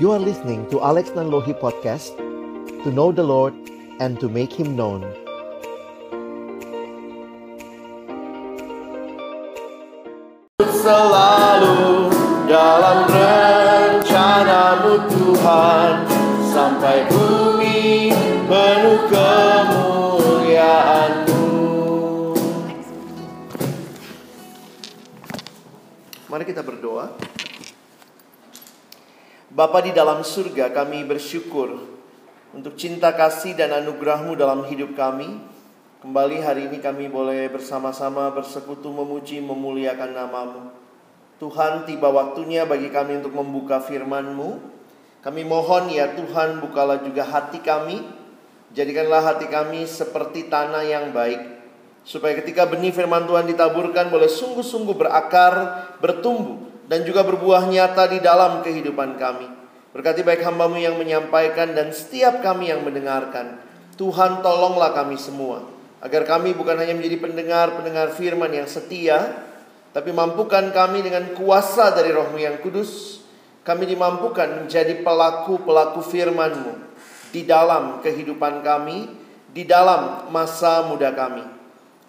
You are listening to Alex Nanlohi Podcast To know the Lord and to make Him known. Selalu dalam rencanamu Tuhan Bapa di dalam surga kami bersyukur untuk cinta kasih dan anugerahmu dalam hidup kami. Kembali hari ini kami boleh bersama-sama bersekutu memuji memuliakan namamu. Tuhan tiba waktunya bagi kami untuk membuka firman-Mu. Kami mohon ya Tuhan bukalah juga hati kami. Jadikanlah hati kami seperti tanah yang baik. Supaya ketika benih firman Tuhan ditaburkan boleh sungguh-sungguh berakar, bertumbuh. Dan juga berbuah nyata di dalam kehidupan kami. Berkati baik hambamu yang menyampaikan dan setiap kami yang mendengarkan. Tuhan tolonglah kami semua Agar kami bukan hanya menjadi pendengar-pendengar firman yang setia, tapi mampukan kami dengan kuasa dari rohmu yang kudus, kami dimampukan menjadi pelaku-pelaku firman-Mu di dalam kehidupan kami, di dalam masa muda kami.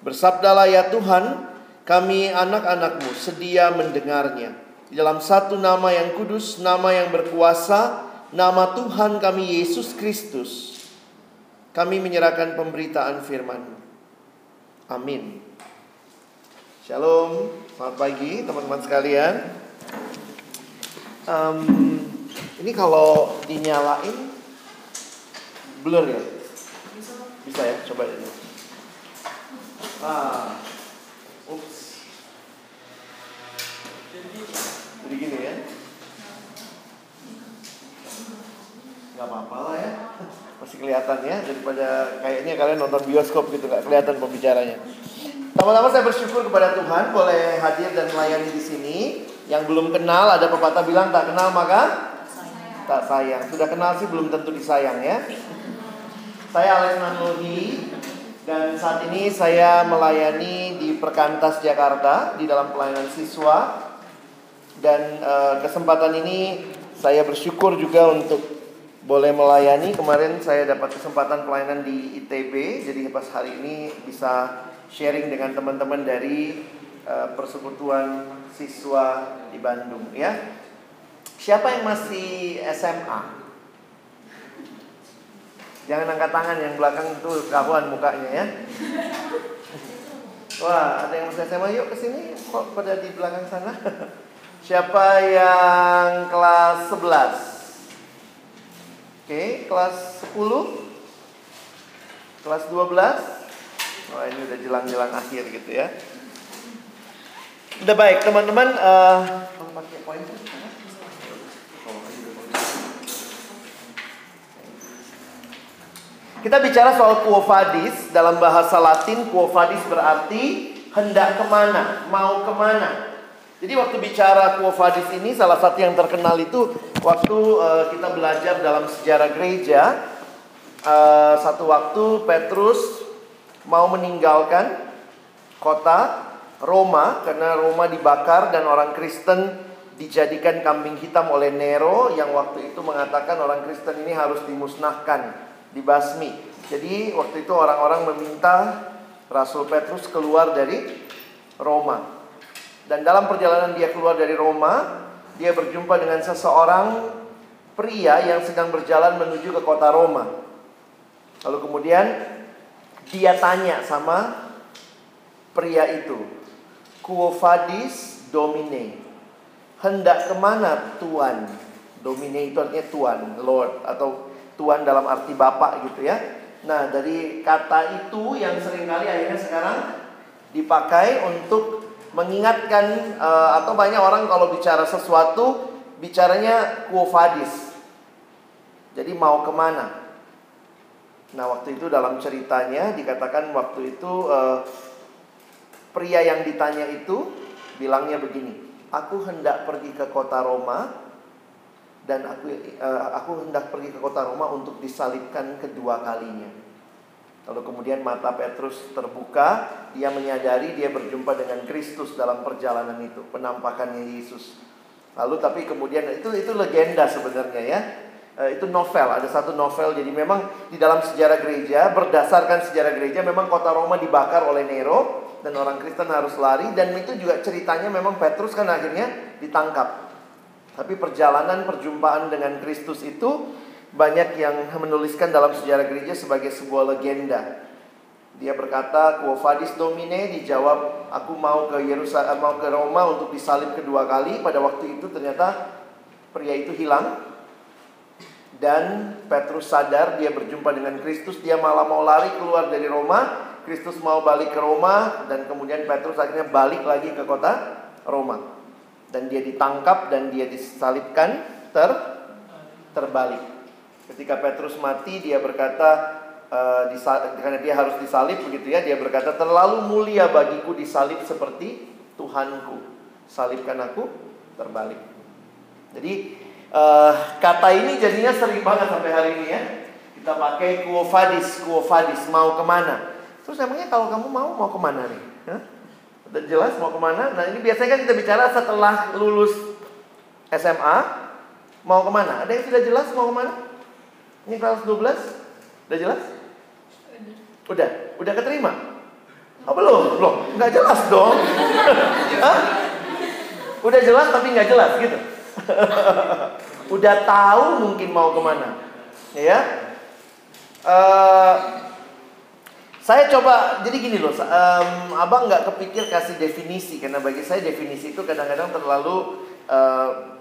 Bersabdalah ya Tuhan, kami anak-anakmu sedia mendengarnya. Dalam satu nama yang kudus, nama yang berkuasa, nama Tuhan kami Yesus Kristus. Kami menyerahkan pemberitaan firman-Mu. Amin. Shalom, selamat pagi teman-teman sekalian. Um, ini kalau dinyalain blur ya? Bisa ya, coba ini. Ah, Jadi gini ya? Gak apa-apa lah ya masih kelihatan ya daripada kayaknya kalian nonton bioskop gitu nggak kelihatan pembicaranya. Pertama-tama saya bersyukur kepada Tuhan boleh hadir dan melayani di sini. Yang belum kenal ada pepatah bilang tak kenal maka tak sayang. Sudah kenal sih belum tentu disayang ya. Saya Alex Nanlohi dan saat ini saya melayani di Perkantas Jakarta di dalam pelayanan siswa dan e, kesempatan ini saya bersyukur juga untuk boleh melayani. Kemarin saya dapat kesempatan pelayanan di ITB, jadi pas hari ini bisa sharing dengan teman-teman dari uh, persekutuan siswa di Bandung ya. Siapa yang masih SMA? Jangan angkat tangan yang belakang itu kawan mukanya ya. Wah, ada yang masih SMA yuk ke sini. Kok pada di belakang sana? Siapa yang kelas 11? Oke, kelas 10 Kelas 12 Oh ini udah jelang-jelang akhir gitu ya. Udah baik teman-teman pakai poin Kita bicara soal quo vadis. Dalam bahasa latin quo vadis berarti Hendak ke mana, mau ke mana jadi waktu bicara quo vadis ini salah satu yang terkenal itu waktu uh, kita belajar dalam sejarah gereja uh, satu waktu Petrus mau meninggalkan kota Roma karena Roma dibakar dan orang Kristen dijadikan kambing hitam oleh Nero yang waktu itu mengatakan orang Kristen ini harus dimusnahkan, dibasmi. Jadi waktu itu orang-orang meminta Rasul Petrus keluar dari Roma. Dan dalam perjalanan dia keluar dari Roma, dia berjumpa dengan seseorang pria yang sedang berjalan menuju ke kota Roma. Lalu kemudian dia tanya sama pria itu, Quo vadis domine? Hendak ke mana Tuan? Domine itu artinya Tuan, Lord atau Tuan dalam arti Bapak gitu ya. Nah dari kata itu yang sering kali akhirnya sekarang dipakai untuk mengingatkan uh, atau banyak orang kalau bicara sesuatu bicaranya quo vadis. Jadi mau ke mana? Nah waktu itu dalam ceritanya dikatakan waktu itu uh, pria yang ditanya itu bilangnya begini, aku hendak pergi ke kota Roma dan aku uh, aku hendak pergi ke kota Roma untuk disalibkan kedua kalinya. Lalu kemudian mata Petrus terbuka, dia menyadari dia berjumpa dengan Kristus dalam perjalanan itu, penampakannya Yesus. Lalu tapi kemudian itu itu legenda sebenarnya ya. Eh, itu novel, ada satu novel. Jadi memang di dalam sejarah gereja, berdasarkan sejarah gereja, memang kota Roma dibakar oleh Nero dan orang Kristen harus lari. Dan itu juga ceritanya memang Petrus kan akhirnya ditangkap. Tapi perjalanan perjumpaan dengan Kristus itu banyak yang menuliskan dalam sejarah gereja sebagai sebuah legenda. Dia berkata, Quo vadis domine, dijawab, aku mau ke Yerusalem, mau ke Roma untuk disalib kedua kali. Pada waktu itu ternyata pria itu hilang. Dan Petrus sadar dia berjumpa dengan Kristus, dia malah mau lari keluar dari Roma. Kristus mau balik ke Roma dan kemudian Petrus akhirnya balik lagi ke kota Roma. Dan dia ditangkap dan dia disalibkan ter terbalik. Ketika Petrus mati, dia berkata, Uh, karena dia harus disalib begitu ya dia berkata terlalu mulia bagiku disalib seperti Tuhanku. Salibkan aku terbalik. Jadi uh, kata ini jadinya sering banget sampai hari ini ya. Kita pakai kuofadis kuofadis mau ke mana? Terus emangnya kalau kamu mau mau ke mana nih? Hah? udah jelas mau ke mana? Nah ini biasanya kan kita bicara setelah lulus SMA mau ke mana? Ada yang sudah jelas mau ke mana ini kelas 12 udah jelas Udah, udah keterima? Oh belum, belum, nggak jelas dong. Hah? Udah jelas tapi nggak jelas gitu. udah tahu mungkin mau ke mana, ya. Uh, saya coba jadi gini loh, um, abang nggak kepikir kasih definisi karena bagi saya definisi itu kadang-kadang terlalu uh,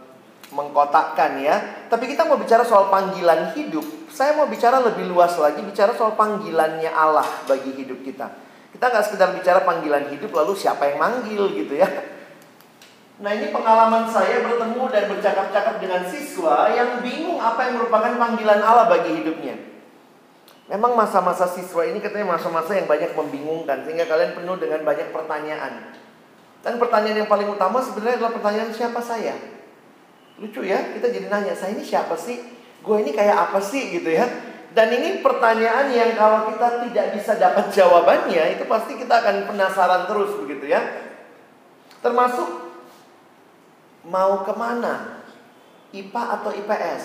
mengkotakkan ya. Tapi kita mau bicara soal panggilan hidup. Saya mau bicara lebih luas lagi, bicara soal panggilannya Allah bagi hidup kita. Kita nggak sekedar bicara panggilan hidup lalu siapa yang manggil gitu ya. Nah ini pengalaman saya bertemu dan bercakap-cakap dengan siswa yang bingung apa yang merupakan panggilan Allah bagi hidupnya. Memang masa-masa siswa ini katanya masa-masa yang banyak membingungkan sehingga kalian penuh dengan banyak pertanyaan. Dan pertanyaan yang paling utama sebenarnya adalah pertanyaan siapa saya? Lucu ya, kita jadi nanya, saya ini siapa sih? Gue ini kayak apa sih gitu ya? Dan ini pertanyaan yang kalau kita tidak bisa dapat jawabannya, itu pasti kita akan penasaran terus begitu ya. Termasuk mau ke mana? IPA atau IPS?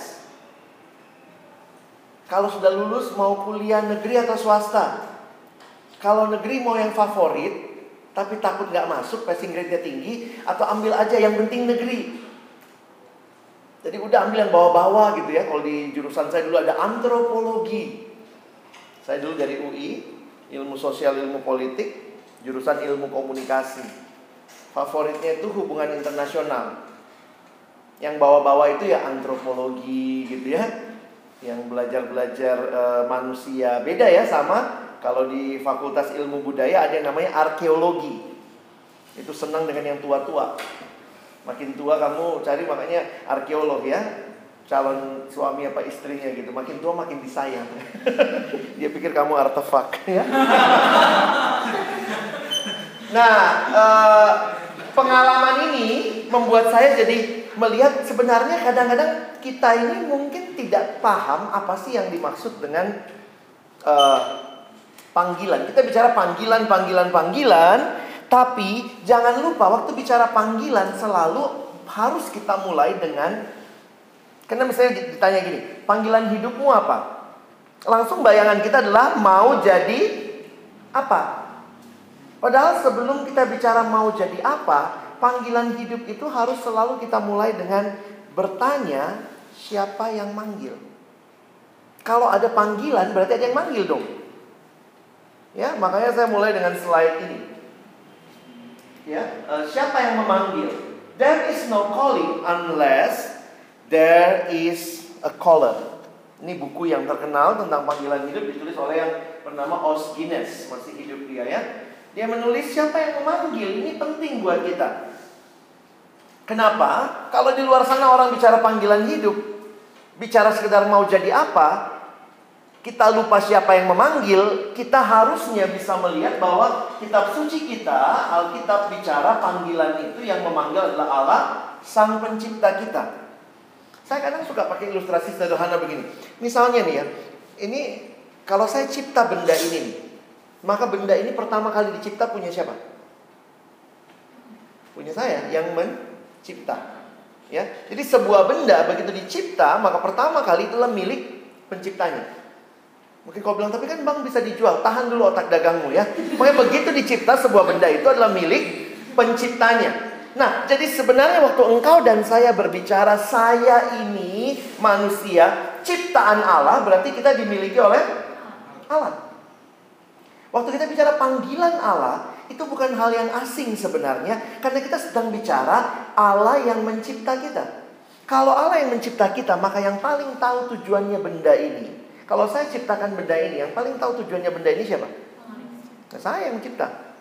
Kalau sudah lulus mau kuliah negeri atau swasta? Kalau negeri mau yang favorit, tapi takut nggak masuk, passing grade-nya tinggi, atau ambil aja yang penting negeri. Jadi udah ambil yang bawah-bawah gitu ya. Kalau di jurusan saya dulu ada antropologi. Saya dulu dari UI, ilmu sosial, ilmu politik, jurusan ilmu komunikasi. Favoritnya itu hubungan internasional. Yang bawah-bawah itu ya antropologi gitu ya. Yang belajar-belajar e, manusia. Beda ya sama kalau di Fakultas Ilmu Budaya ada yang namanya arkeologi. Itu senang dengan yang tua-tua. Makin tua kamu cari makanya arkeolog ya calon suami apa istrinya gitu. Makin tua makin disayang. Dia pikir kamu artefak ya. Nah eh, pengalaman ini membuat saya jadi melihat sebenarnya kadang-kadang kita ini mungkin tidak paham apa sih yang dimaksud dengan eh, panggilan. Kita bicara panggilan panggilan panggilan tapi jangan lupa waktu bicara panggilan selalu harus kita mulai dengan karena misalnya ditanya gini, panggilan hidupmu apa? Langsung bayangan kita adalah mau jadi apa? Padahal sebelum kita bicara mau jadi apa, panggilan hidup itu harus selalu kita mulai dengan bertanya siapa yang manggil. Kalau ada panggilan berarti ada yang manggil dong. Ya, makanya saya mulai dengan slide ini. Ya, uh, siapa yang memanggil? There is no calling unless there is a caller. Ini buku yang terkenal tentang panggilan hidup ditulis oleh yang bernama Os Guinness, masih hidup dia ya. Dia menulis siapa yang memanggil, ini penting buat kita. Kenapa? Kalau di luar sana orang bicara panggilan hidup, bicara sekedar mau jadi apa, kita lupa siapa yang memanggil, kita harusnya bisa melihat bahwa kitab suci kita, Alkitab bicara panggilan itu yang memanggil adalah Allah, Sang Pencipta kita. Saya kadang suka pakai ilustrasi sederhana begini. Misalnya nih ya, ini kalau saya cipta benda ini nih, maka benda ini pertama kali dicipta punya siapa? Punya saya yang mencipta. Ya, jadi sebuah benda begitu dicipta, maka pertama kali itulah milik penciptanya. Mungkin kau bilang, tapi kan bang bisa dijual. Tahan dulu otak dagangmu ya. Makanya begitu dicipta sebuah benda itu adalah milik penciptanya. Nah, jadi sebenarnya waktu engkau dan saya berbicara, saya ini manusia, ciptaan Allah, berarti kita dimiliki oleh Allah. Waktu kita bicara panggilan Allah, itu bukan hal yang asing sebenarnya karena kita sedang bicara Allah yang mencipta kita. Kalau Allah yang mencipta kita, maka yang paling tahu tujuannya benda ini. Kalau saya ciptakan benda ini, yang paling tahu tujuannya benda ini siapa? Nah, saya yang mencipta.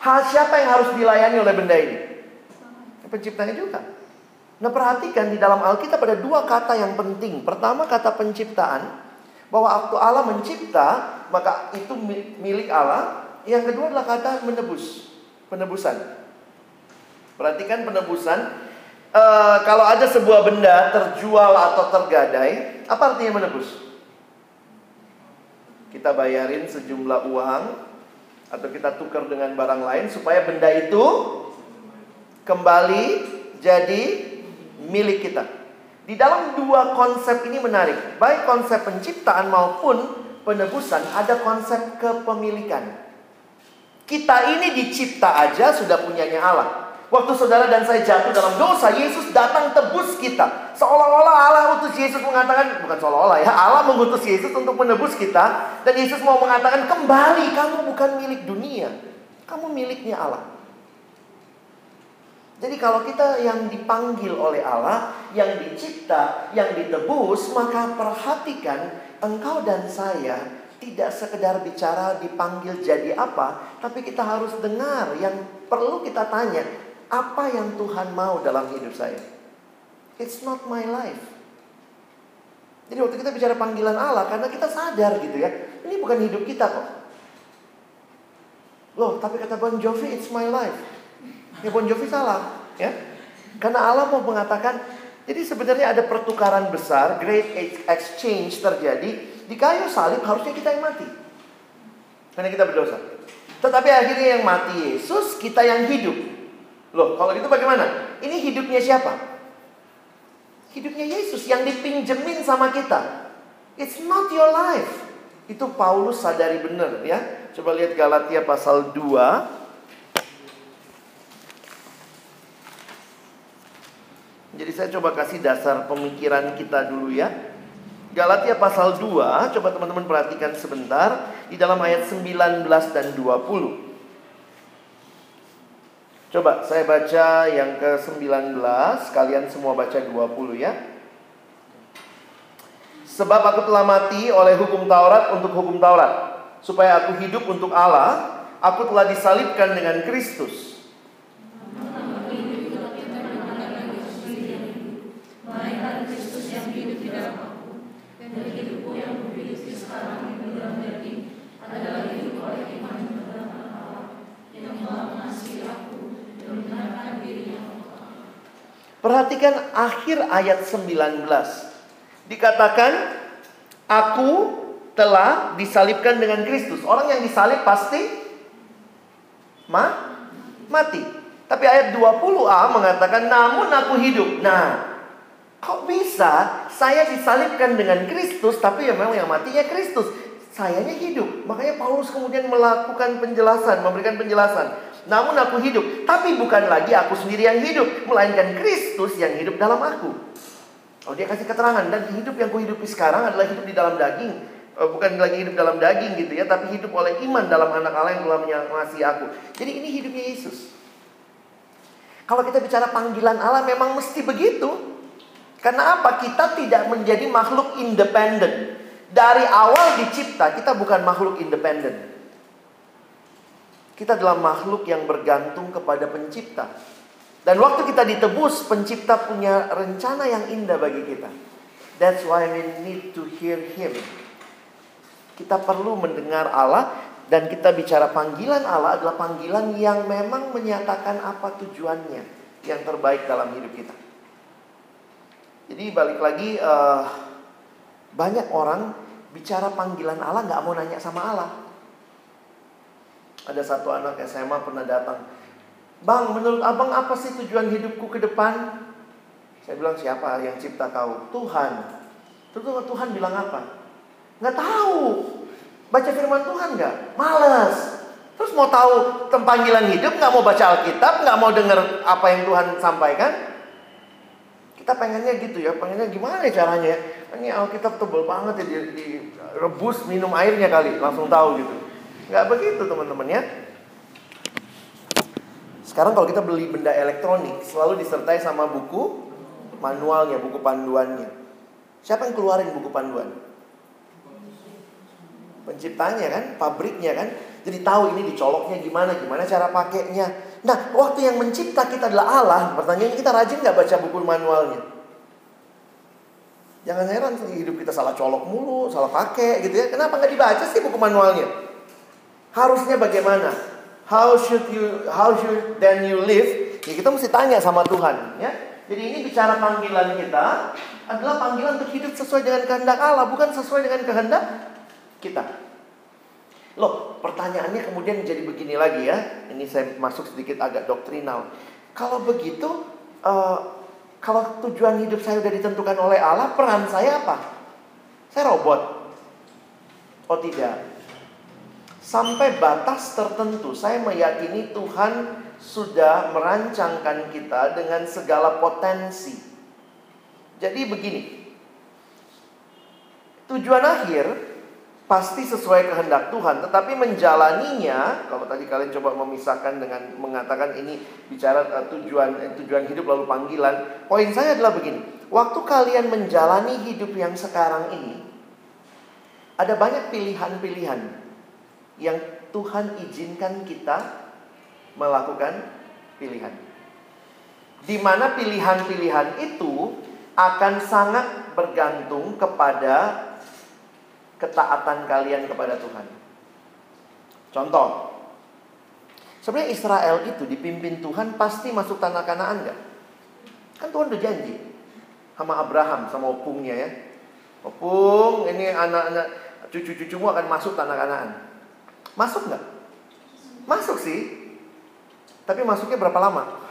Hal siapa yang harus dilayani oleh benda ini? Penciptanya juga. Nah perhatikan di dalam Alkitab ada dua kata yang penting. Pertama kata penciptaan. Bahwa waktu Allah mencipta, maka itu milik Allah. Yang kedua adalah kata menebus, penebusan. Perhatikan penebusan. E, kalau ada sebuah benda terjual atau tergadai, apa artinya menebus? Kita bayarin sejumlah uang atau kita tukar dengan barang lain supaya benda itu kembali jadi milik kita. Di dalam dua konsep ini menarik, baik konsep penciptaan maupun penebusan ada konsep kepemilikan. Kita ini dicipta aja sudah punyanya Allah. Waktu saudara dan saya jatuh dalam dosa, Yesus datang tebus kita. Seolah-olah Allah utus Yesus mengatakan, bukan seolah-olah ya, Allah mengutus Yesus untuk menebus kita. Dan Yesus mau mengatakan, kembali kamu bukan milik dunia. Kamu miliknya Allah. Jadi kalau kita yang dipanggil oleh Allah, yang dicipta, yang ditebus, maka perhatikan engkau dan saya tidak sekedar bicara dipanggil jadi apa, tapi kita harus dengar yang perlu kita tanya, apa yang Tuhan mau dalam hidup saya? It's not my life. Jadi waktu kita bicara panggilan Allah, karena kita sadar gitu ya, ini bukan hidup kita kok. Loh, tapi kata Bon Jovi, it's my life. Ya Bon Jovi salah, ya. Karena Allah mau mengatakan, jadi sebenarnya ada pertukaran besar, great exchange terjadi di kayu salib harusnya kita yang mati. Karena kita berdosa. Tetapi akhirnya yang mati Yesus, kita yang hidup. Loh, kalau gitu bagaimana? Ini hidupnya siapa? Hidupnya Yesus yang dipinjemin sama kita. It's not your life. Itu Paulus sadari benar ya. Coba lihat Galatia pasal 2. Jadi saya coba kasih dasar pemikiran kita dulu ya. Galatia pasal 2, coba teman-teman perhatikan sebentar di dalam ayat 19 dan 20. Coba saya baca yang ke-19, kalian semua baca 20 ya. Sebab aku telah mati oleh hukum Taurat untuk hukum Taurat, supaya aku hidup untuk Allah, aku telah disalibkan dengan Kristus. Perhatikan akhir ayat 19. Dikatakan, aku telah disalibkan dengan Kristus. Orang yang disalib pasti ma mati. Tapi ayat 20a mengatakan, namun aku hidup. Nah, kok bisa saya disalibkan dengan Kristus, tapi ya memang yang matinya Kristus. Sayanya hidup. Makanya Paulus kemudian melakukan penjelasan, memberikan penjelasan. Namun aku hidup, tapi bukan lagi aku sendiri yang hidup, melainkan Kristus yang hidup dalam aku. Oh dia kasih keterangan dan hidup yang kuhidupi sekarang adalah hidup di dalam daging, oh, bukan lagi hidup dalam daging gitu ya, tapi hidup oleh iman dalam anak Allah yang telah mengasihi aku. Jadi ini hidupnya Yesus. Kalau kita bicara panggilan Allah memang mesti begitu. Karena apa? Kita tidak menjadi makhluk independen. Dari awal dicipta kita bukan makhluk independen. Kita adalah makhluk yang bergantung kepada pencipta. Dan waktu kita ditebus, pencipta punya rencana yang indah bagi kita. That's why we need to hear him. Kita perlu mendengar Allah dan kita bicara panggilan Allah adalah panggilan yang memang menyatakan apa tujuannya yang terbaik dalam hidup kita. Jadi balik lagi uh, banyak orang bicara panggilan Allah nggak mau nanya sama Allah. Ada satu anak SMA pernah datang. Bang, menurut abang apa sih tujuan hidupku ke depan? Saya bilang siapa yang cipta kau? Tuhan. Terus Tuhan bilang apa? Nggak tahu. Baca firman Tuhan nggak? Males. Terus mau tahu panggilan hidup, nggak mau baca Alkitab, nggak mau dengar apa yang Tuhan sampaikan. Kita pengennya gitu ya, pengennya gimana ya caranya? Ini Alkitab tebel banget ya, direbus minum airnya kali, langsung tahu gitu. Nggak begitu teman-teman ya. Sekarang kalau kita beli benda elektronik, selalu disertai sama buku manualnya, buku panduannya. Siapa yang keluarin buku panduan? Penciptanya kan, pabriknya kan. Jadi tahu ini dicoloknya gimana, gimana cara pakainya. Nah, waktu yang mencipta kita adalah Allah. Pertanyaannya kita rajin nggak baca buku manualnya? Jangan heran hidup kita salah colok mulu, salah pakai gitu ya. Kenapa nggak dibaca sih buku manualnya? Harusnya bagaimana? How should you how should then you live? Ya kita mesti tanya sama Tuhan ya. Jadi ini bicara panggilan kita adalah panggilan untuk hidup sesuai dengan kehendak Allah, bukan sesuai dengan kehendak kita. Loh, pertanyaannya kemudian jadi begini lagi ya. Ini saya masuk sedikit agak doktrinal. Kalau begitu, uh, kalau tujuan hidup saya sudah ditentukan oleh Allah, peran saya apa? Saya robot. Oh tidak. Sampai batas tertentu, saya meyakini Tuhan sudah merancangkan kita dengan segala potensi. Jadi begini. Tujuan akhir pasti sesuai kehendak Tuhan, tetapi menjalaninya, kalau tadi kalian coba memisahkan dengan mengatakan ini bicara uh, tujuan uh, tujuan hidup lalu panggilan, poin saya adalah begini. Waktu kalian menjalani hidup yang sekarang ini, ada banyak pilihan-pilihan yang Tuhan izinkan kita melakukan pilihan. Di mana pilihan-pilihan itu akan sangat bergantung kepada ketaatan kalian kepada Tuhan. Contoh, sebenarnya Israel itu dipimpin Tuhan pasti masuk tanah Kanaan enggak? Kan Tuhan udah janji sama Abraham sama opungnya ya. Opung, ini anak-anak cucu-cucumu akan masuk tanah Kanaan. Masuk nggak? Masuk sih. Tapi masuknya berapa lama?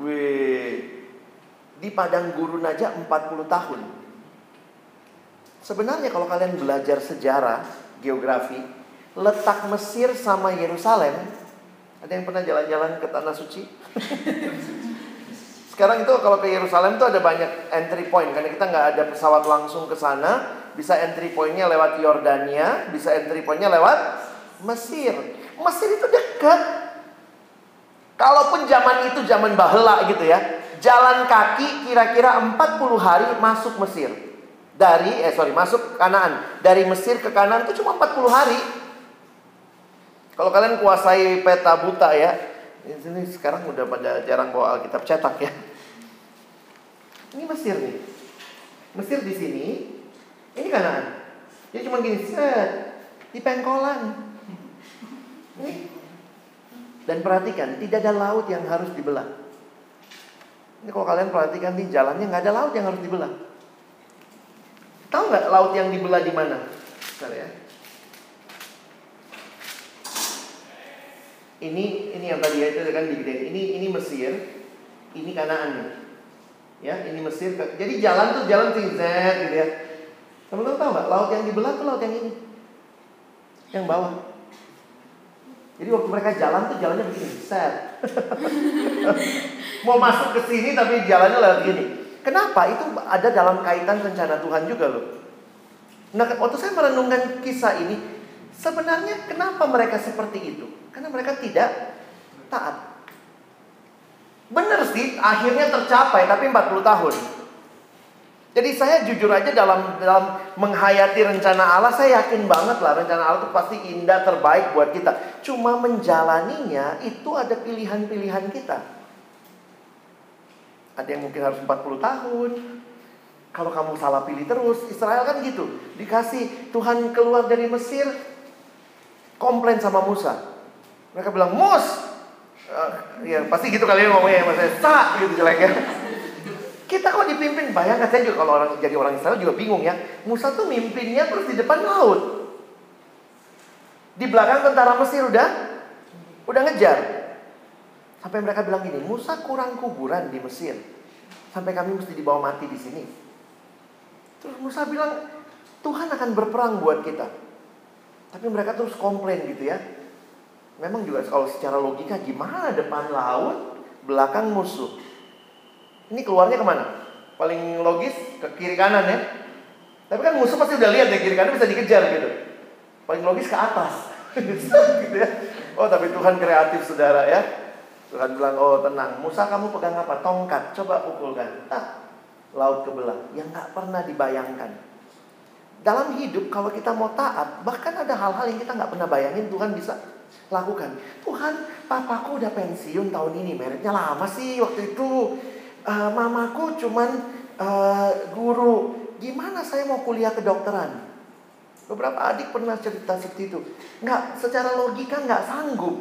Wih, di padang gurun aja 40 tahun. Sebenarnya kalau kalian belajar sejarah, geografi, letak Mesir sama Yerusalem, ada yang pernah jalan-jalan ke tanah suci? Sekarang itu kalau ke Yerusalem itu ada banyak entry point karena kita nggak ada pesawat langsung ke sana, bisa entry pointnya lewat Yordania, bisa entry pointnya lewat Mesir. Mesir itu dekat. Kalaupun zaman itu zaman bahela gitu ya, jalan kaki kira-kira 40 hari masuk Mesir dari eh sorry masuk Kanaan dari Mesir ke Kanaan itu cuma 40 hari. Kalau kalian kuasai peta buta ya, ini sekarang udah pada jarang bawa Alkitab cetak ya. Ini Mesir nih. Mesir di sini, ini Kanaan. Dia cuma gini, set, di pengkolan. Ini. Dan perhatikan, tidak ada laut yang harus dibelah. Ini kalau kalian perhatikan di jalannya nggak ada laut yang harus dibelah. Tahu nggak laut yang dibelah di mana? Bentar ya. Ini ini yang tadi ya itu kan digedein. Ini ini Mesir, ini Kanaan. Ya, ini Mesir. Jadi jalan tuh jalan tuh Z gitu ya. Teman-teman tahu nggak laut yang dibelah tuh laut yang ini. Yang bawah. Jadi waktu mereka jalan tuh jalannya begini, set. Mau masuk ke sini tapi jalannya lewat gini. Kenapa? Itu ada dalam kaitan rencana Tuhan juga loh. Nah, waktu saya merenungkan kisah ini, sebenarnya kenapa mereka seperti itu? Karena mereka tidak taat. Benar sih, akhirnya tercapai, tapi 40 tahun. Jadi saya jujur aja dalam dalam menghayati rencana Allah, saya yakin banget lah rencana Allah itu pasti indah terbaik buat kita. Cuma menjalaninya itu ada pilihan-pilihan kita. Ada yang mungkin harus 40 tahun. Kalau kamu salah pilih terus, Israel kan gitu. Dikasih Tuhan keluar dari Mesir, komplain sama Musa. Mereka bilang, Mus, uh, ya pasti gitu kalian ngomongnya, maksudnya sa gitu jeleknya. Kita kok dipimpin, bayangkan saya juga kalau orang jadi orang Israel juga bingung ya. Musa tuh mimpinnya terus di depan laut. Di belakang tentara Mesir udah udah ngejar. Sampai mereka bilang gini, Musa kurang kuburan di Mesir. Sampai kami mesti dibawa mati di sini. Terus Musa bilang, Tuhan akan berperang buat kita. Tapi mereka terus komplain gitu ya. Memang juga kalau secara logika gimana depan laut, belakang musuh. Ini keluarnya ke mana? Paling logis ke kiri kanan ya. Tapi kan musuh pasti udah lihat ya kiri kanan bisa dikejar gitu. Paling logis ke atas. gitu ya. Oh tapi Tuhan kreatif saudara ya. Tuhan bilang, oh tenang, Musa kamu pegang apa? Tongkat, coba pukulkan. Ah, laut kebelah. Yang nggak pernah dibayangkan. Dalam hidup kalau kita mau taat, bahkan ada hal-hal yang kita nggak pernah bayangin Tuhan bisa lakukan. Tuhan, papaku udah pensiun tahun ini, meritnya lama sih waktu itu. Uh, mamaku cuman uh, guru. Gimana saya mau kuliah kedokteran? Beberapa adik pernah cerita seperti itu. Nggak, secara logika nggak sanggup.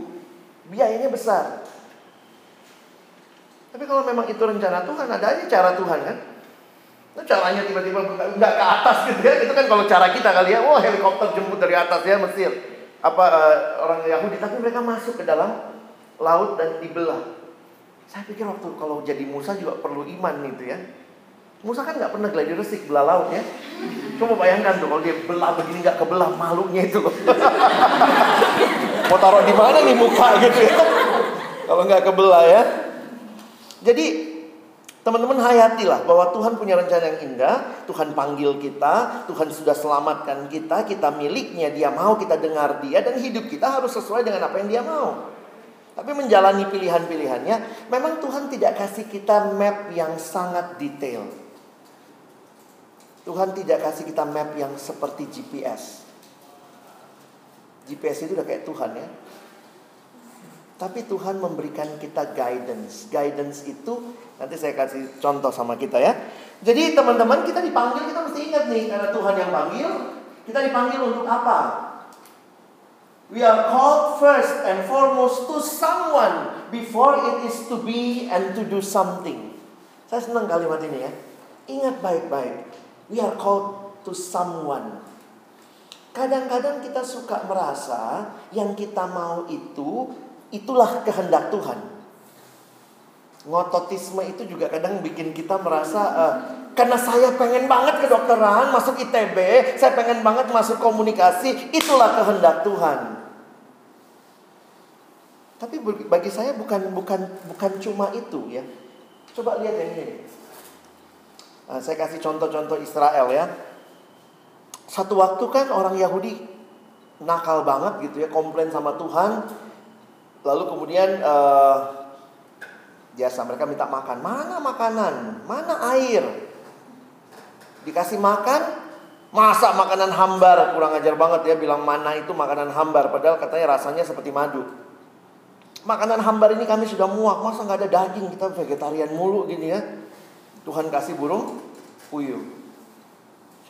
Biayanya besar. Tapi kalau memang itu rencana Tuhan, ada aja cara Tuhan kan. Itu caranya tiba-tiba nggak ke atas gitu ya. Itu kan kalau cara kita kali ya. Wah helikopter jemput dari atas ya Mesir. Apa uh, orang Yahudi. Tapi mereka masuk ke dalam laut dan dibelah. Saya pikir waktu kalau jadi Musa juga perlu iman gitu ya. Musa kan nggak pernah gladi resik belah laut ya. Coba bayangkan tuh kalau dia belah begini nggak kebelah makhluknya itu. Mau taruh di mana nih muka gitu ya? Kalau nggak kebelah ya. Jadi teman-teman hayatilah bahwa Tuhan punya rencana yang indah, Tuhan panggil kita, Tuhan sudah selamatkan kita, kita miliknya, Dia mau kita dengar Dia dan hidup kita harus sesuai dengan apa yang Dia mau. Tapi menjalani pilihan-pilihannya, memang Tuhan tidak kasih kita map yang sangat detail. Tuhan tidak kasih kita map yang seperti GPS. GPS itu udah kayak Tuhan ya. Tapi Tuhan memberikan kita guidance. Guidance itu nanti saya kasih contoh sama kita ya. Jadi teman-teman kita dipanggil kita mesti ingat nih karena Tuhan yang panggil. Kita dipanggil untuk apa? We are called first and foremost to someone before it is to be and to do something. Saya senang kalimat ini ya. Ingat baik-baik. We are called to someone. Kadang-kadang kita suka merasa yang kita mau itu itulah kehendak Tuhan. Ngototisme itu juga kadang bikin kita merasa uh, karena saya pengen banget kedokteran, masuk ITB, saya pengen banget masuk komunikasi, itulah kehendak Tuhan. Tapi bagi saya bukan bukan bukan cuma itu ya. Coba lihat yang ini. Nah, saya kasih contoh-contoh Israel ya. Satu waktu kan orang Yahudi nakal banget gitu ya, komplain sama Tuhan. Lalu kemudian uh, biasa mereka minta makan. Mana makanan? Mana air? Dikasih makan, masak makanan hambar. Kurang ajar banget ya bilang mana itu makanan hambar. Padahal katanya rasanya seperti madu. Makanan hambar ini kami sudah muak. Masa nggak ada daging? Kita vegetarian mulu gini ya. Tuhan kasih burung puyuh.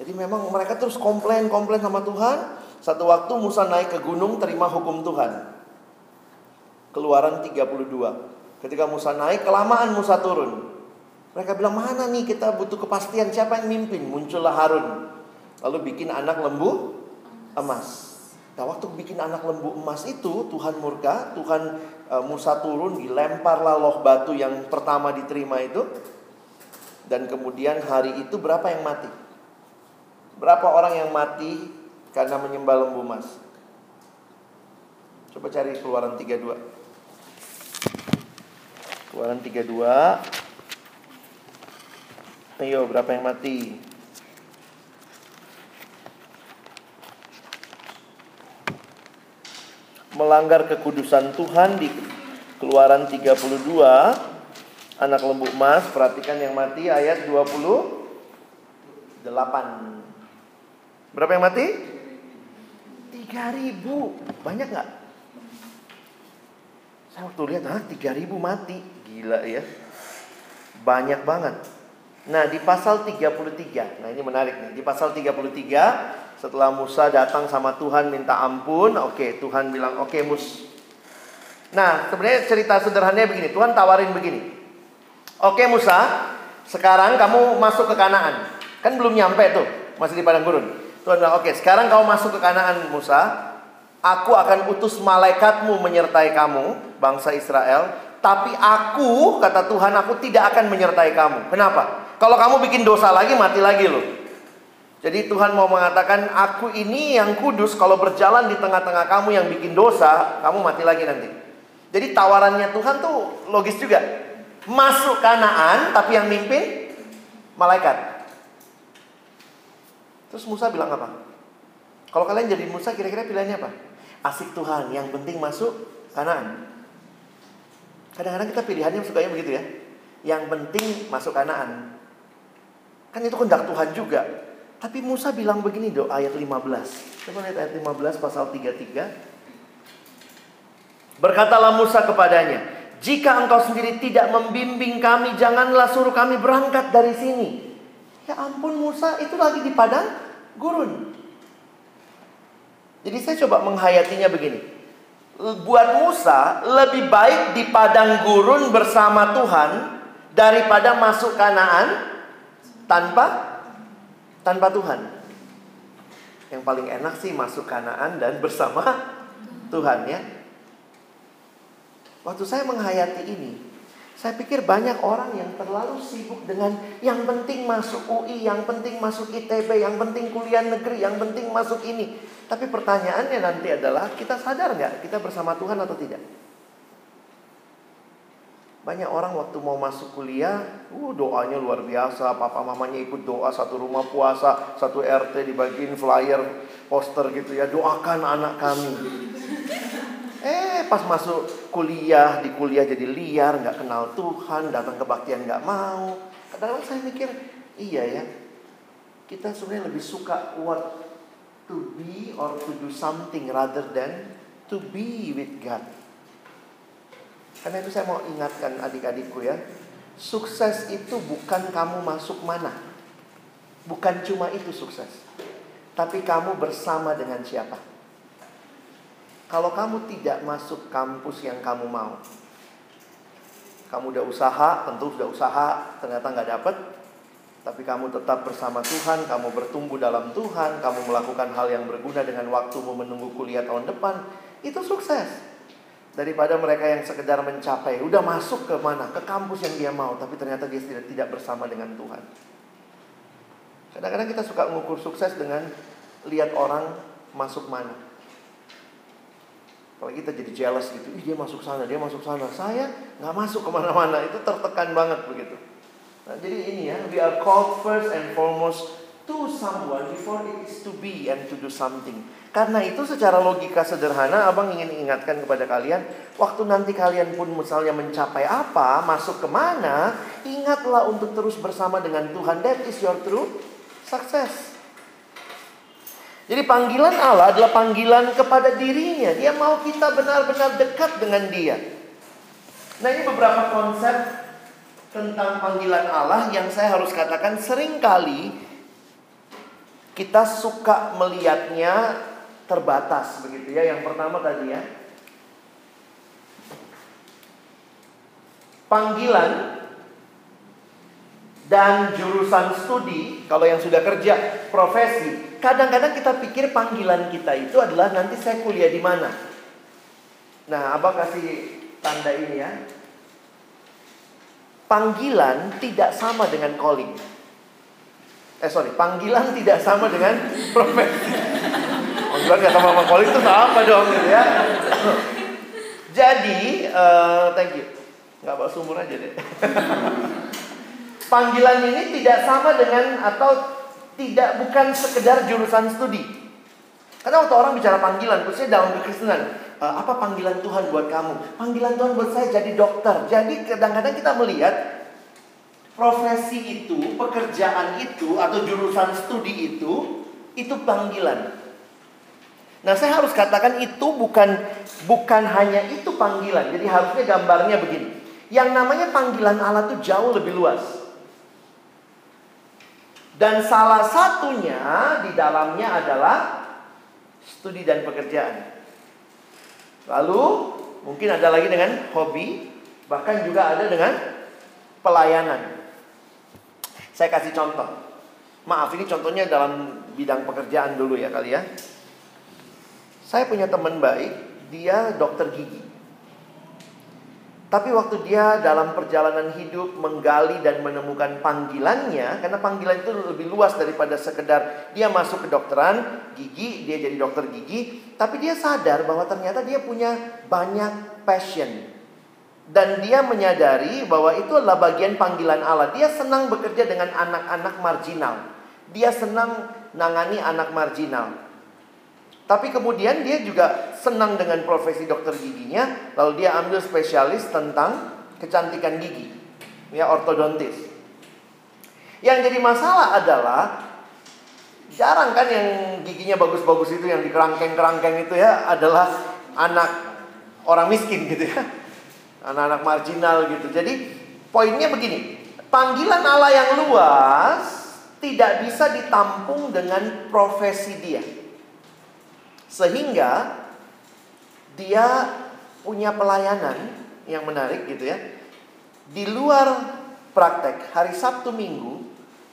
Jadi memang mereka terus komplain-komplain sama Tuhan. Satu waktu Musa naik ke gunung terima hukum Tuhan. Keluaran 32. Ketika Musa naik, kelamaan Musa turun. Mereka bilang, mana nih kita butuh kepastian siapa yang mimpin? Muncullah Harun. Lalu bikin anak lembu emas. Nah waktu bikin anak lembu emas itu Tuhan murka, Tuhan uh, Musa turun, dilemparlah loh batu yang pertama diterima itu. Dan kemudian hari itu berapa yang mati? Berapa orang yang mati karena menyembah lembu emas? Coba cari keluaran 32. Keluaran 32. Ayo, berapa yang mati? Melanggar kekudusan Tuhan di Keluaran 32 anak lembu emas, perhatikan yang mati ayat 28. Berapa yang mati? 3000. Banyak nggak? Saya waktu lihat, ah 3000 mati. Gila ya. Banyak banget. Nah di pasal 33, nah ini menarik nih. Di pasal 33, setelah Musa datang sama Tuhan minta ampun, oke okay, Tuhan bilang, oke okay, Mus. Nah sebenarnya cerita sederhananya begini, Tuhan tawarin begini. Oke Musa, sekarang kamu masuk ke Kanaan. Kan belum nyampe tuh, masih di padang gurun. Tuhan bilang, oke sekarang kamu masuk ke Kanaan Musa. Aku akan utus malaikatmu menyertai kamu, bangsa Israel. Tapi aku, kata Tuhan, aku tidak akan menyertai kamu. Kenapa? Kalau kamu bikin dosa lagi, mati lagi loh. Jadi Tuhan mau mengatakan, aku ini yang kudus, kalau berjalan di tengah-tengah kamu yang bikin dosa, kamu mati lagi nanti. Jadi tawarannya Tuhan tuh logis juga. Masuk Kanaan, tapi yang mimpin malaikat. Terus Musa bilang apa? Kalau kalian jadi Musa, kira-kira pilihannya apa? Asik Tuhan, yang penting masuk Kanaan. Kadang-kadang kita pilihannya sukanya begitu ya. Yang penting masuk Kanaan. Kan itu kehendak Tuhan juga. Tapi Musa bilang begini do ayat 15. Coba lihat ayat 15 pasal 33. Berkatalah Musa kepadanya, "Jika engkau sendiri tidak membimbing kami, janganlah suruh kami berangkat dari sini." Ya ampun Musa, itu lagi di padang gurun. Jadi saya coba menghayatinya begini buat Musa lebih baik di padang gurun bersama Tuhan daripada masuk Kanaan tanpa tanpa Tuhan. Yang paling enak sih masuk Kanaan dan bersama Tuhan ya. Waktu saya menghayati ini, saya pikir banyak orang yang terlalu sibuk dengan yang penting masuk UI, yang penting masuk ITB, yang penting kuliah negeri, yang penting masuk ini. Tapi pertanyaannya nanti adalah kita sadar nggak kita bersama Tuhan atau tidak? Banyak orang waktu mau masuk kuliah, uh, doanya luar biasa. Papa mamanya ikut doa satu rumah puasa, satu RT dibagiin flyer, poster gitu ya. Doakan anak kami. Eh pas masuk kuliah, di kuliah jadi liar, nggak kenal Tuhan, datang kebaktian nggak mau. Kadang-kadang saya mikir, iya ya, kita sebenarnya lebih suka what to be or to do something rather than to be with God. Karena itu saya mau ingatkan adik-adikku ya. Sukses itu bukan kamu masuk mana. Bukan cuma itu sukses. Tapi kamu bersama dengan siapa. Kalau kamu tidak masuk kampus yang kamu mau. Kamu udah usaha, tentu sudah usaha, ternyata nggak dapet. Tapi kamu tetap bersama Tuhan, kamu bertumbuh dalam Tuhan, kamu melakukan hal yang berguna dengan waktumu menunggu kuliah tahun depan, itu sukses. Daripada mereka yang sekedar mencapai, udah masuk ke mana? Ke kampus yang dia mau, tapi ternyata dia tidak, tidak bersama dengan Tuhan. Kadang-kadang kita suka mengukur sukses dengan lihat orang masuk mana. Kalau kita jadi jealous gitu, ih dia masuk sana, dia masuk sana. Saya nggak masuk ke mana-mana, itu tertekan banget begitu. Nah, jadi ini ya, we are called first and foremost to someone before it is to be and to do something. Karena itu secara logika sederhana abang ingin ingatkan kepada kalian Waktu nanti kalian pun misalnya mencapai apa, masuk ke mana Ingatlah untuk terus bersama dengan Tuhan. That is your true success. Jadi panggilan Allah adalah panggilan kepada dirinya. Dia mau kita benar-benar dekat dengan dia. Nah ini beberapa konsep tentang panggilan Allah yang saya harus katakan sering kali kita suka melihatnya terbatas begitu ya. Yang pertama tadi ya. Panggilan dan jurusan studi, kalau yang sudah kerja profesi, kadang-kadang kita pikir panggilan kita itu adalah nanti saya kuliah di mana. Nah, Abang kasih tanda ini ya panggilan tidak sama dengan calling. Eh sorry, panggilan tidak sama dengan profesi. Nggak sama sama calling itu apa dong gitu ya? Jadi, uh, thank you. Nggak bawa sumur aja deh. panggilan ini tidak sama dengan atau tidak bukan sekedar jurusan studi. Karena waktu orang bicara panggilan, khususnya dalam kekristenan, uh, apa panggilan Tuhan buat kamu? Panggilan Tuhan buat saya jadi dokter. Jadi kadang-kadang kita melihat profesi itu, pekerjaan itu atau jurusan studi itu itu panggilan. Nah, saya harus katakan itu bukan bukan hanya itu panggilan. Jadi harusnya gambarnya begini. Yang namanya panggilan Allah itu jauh lebih luas. Dan salah satunya di dalamnya adalah studi dan pekerjaan. Lalu mungkin ada lagi dengan hobi, bahkan juga ada dengan pelayanan. Saya kasih contoh. Maaf ini contohnya dalam bidang pekerjaan dulu ya kali ya. Saya punya teman baik, dia dokter gigi. Tapi waktu dia dalam perjalanan hidup menggali dan menemukan panggilannya, karena panggilan itu lebih luas daripada sekedar dia masuk ke dokteran gigi, dia jadi dokter gigi, tapi dia sadar bahwa ternyata dia punya banyak passion. Dan dia menyadari bahwa itu adalah bagian panggilan Allah. Dia senang bekerja dengan anak-anak marginal. Dia senang nangani anak marginal. Tapi kemudian dia juga senang dengan profesi dokter giginya, lalu dia ambil spesialis tentang kecantikan gigi, ya ortodontis. Yang jadi masalah adalah jarang kan yang giginya bagus-bagus itu yang di kerangkeng-kerangkeng itu ya adalah anak orang miskin gitu ya. Anak-anak marginal gitu. Jadi poinnya begini, panggilan Allah yang luas tidak bisa ditampung dengan profesi dia. Sehingga dia punya pelayanan yang menarik gitu ya. Di luar praktek, hari Sabtu Minggu,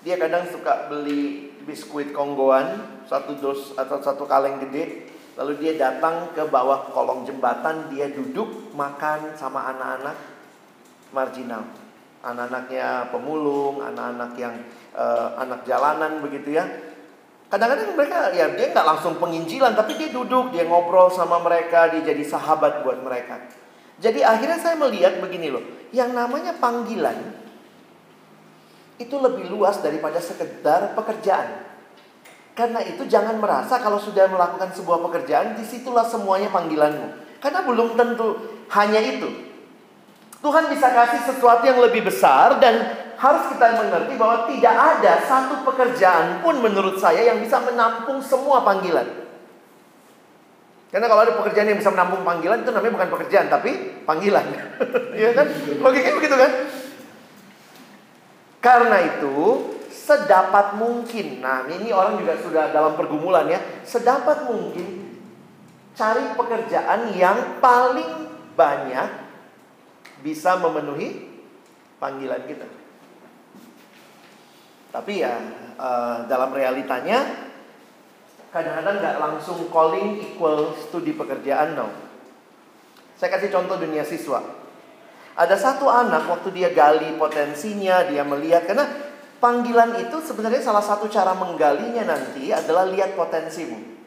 dia kadang suka beli biskuit konggoan, satu dos atau satu kaleng gede. Lalu dia datang ke bawah kolong jembatan, dia duduk makan sama anak-anak marginal. Anak-anaknya pemulung, anak-anak yang uh, anak jalanan begitu ya Kadang-kadang mereka ya dia nggak langsung penginjilan, tapi dia duduk, dia ngobrol sama mereka, dia jadi sahabat buat mereka. Jadi akhirnya saya melihat begini loh, yang namanya panggilan itu lebih luas daripada sekedar pekerjaan. Karena itu jangan merasa kalau sudah melakukan sebuah pekerjaan, di situlah semuanya panggilanmu. Karena belum tentu hanya itu. Tuhan bisa kasih sesuatu yang lebih besar dan harus kita mengerti bahwa tidak ada satu pekerjaan pun menurut saya yang bisa menampung semua panggilan. Karena kalau ada pekerjaan yang bisa menampung panggilan itu namanya bukan pekerjaan tapi panggilan. Iya kan? Logikanya begitu kan? Karena itu sedapat mungkin. Nah, ini orang juga sudah dalam pergumulan ya. Sedapat mungkin cari pekerjaan yang paling banyak bisa memenuhi panggilan kita. Tapi ya uh, dalam realitanya kadang-kadang nggak langsung calling equal studi pekerjaan no. Saya kasih contoh dunia siswa. Ada satu anak waktu dia gali potensinya, dia melihat karena panggilan itu sebenarnya salah satu cara menggalinya nanti adalah lihat potensimu.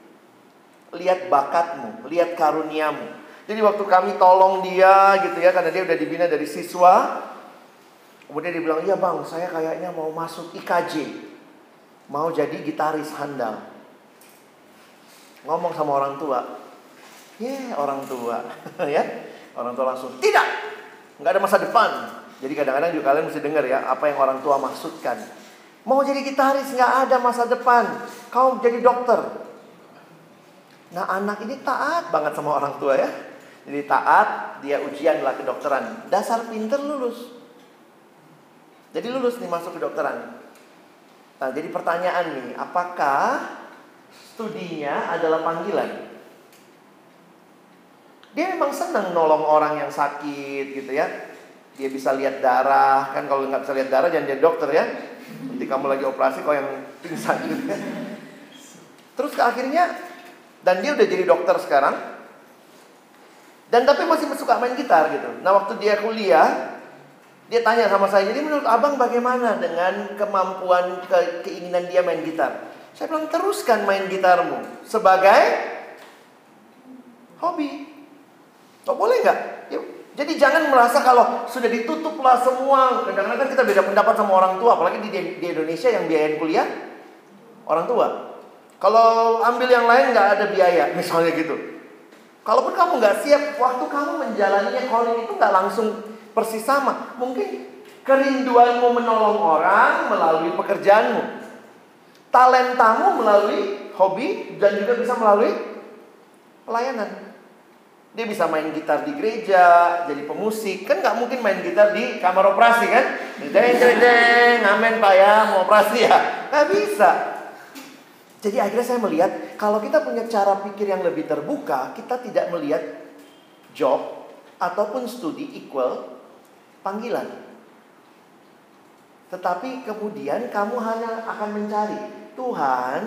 Lihat bakatmu, lihat karuniamu. Jadi waktu kami tolong dia gitu ya karena dia udah dibina dari siswa, Kemudian dia bilang, iya bang, saya kayaknya mau masuk IKJ. Mau jadi gitaris handal. Ngomong sama orang tua. Ya yeah, orang tua. ya Orang tua langsung, tidak. Nggak ada masa depan. Jadi kadang-kadang juga kalian mesti dengar ya, apa yang orang tua maksudkan. Mau jadi gitaris nggak ada masa depan. Kau jadi dokter. Nah anak ini taat banget sama orang tua ya. Jadi taat, dia ujian lah kedokteran. Dasar pinter lulus. Jadi lulus nih masuk ke dokteran. Nah, jadi pertanyaan nih, apakah studinya adalah panggilan? Dia memang senang nolong orang yang sakit gitu ya. Dia bisa lihat darah, kan kalau nggak bisa lihat darah jangan jadi dokter ya. Nanti kamu lagi operasi kok yang pingsan gitu ya. Terus ke akhirnya, dan dia udah jadi dokter sekarang. Dan tapi masih suka main gitar gitu. Nah waktu dia kuliah, dia tanya sama saya, jadi menurut abang bagaimana dengan kemampuan ke, keinginan dia main gitar? Saya bilang teruskan main gitarmu sebagai hobi. Oh, boleh nggak? Jadi jangan merasa kalau sudah ditutuplah semua. Kadang-kadang kita beda pendapat sama orang tua, apalagi di, di Indonesia yang biayain kuliah orang tua. Kalau ambil yang lain nggak ada biaya, misalnya gitu. Kalaupun kamu nggak siap, waktu kamu menjalaninya calling itu nggak langsung persis sama. Mungkin kerinduanmu menolong orang melalui pekerjaanmu. Talentamu melalui hobi dan juga bisa melalui pelayanan. Dia bisa main gitar di gereja, jadi pemusik. Kan nggak mungkin main gitar di kamar operasi kan? Deng, deng, deng, amin pak ya, mau operasi ya. Nggak bisa. Jadi akhirnya saya melihat, kalau kita punya cara pikir yang lebih terbuka, kita tidak melihat job ataupun studi equal panggilan. Tetapi kemudian kamu hanya akan mencari Tuhan,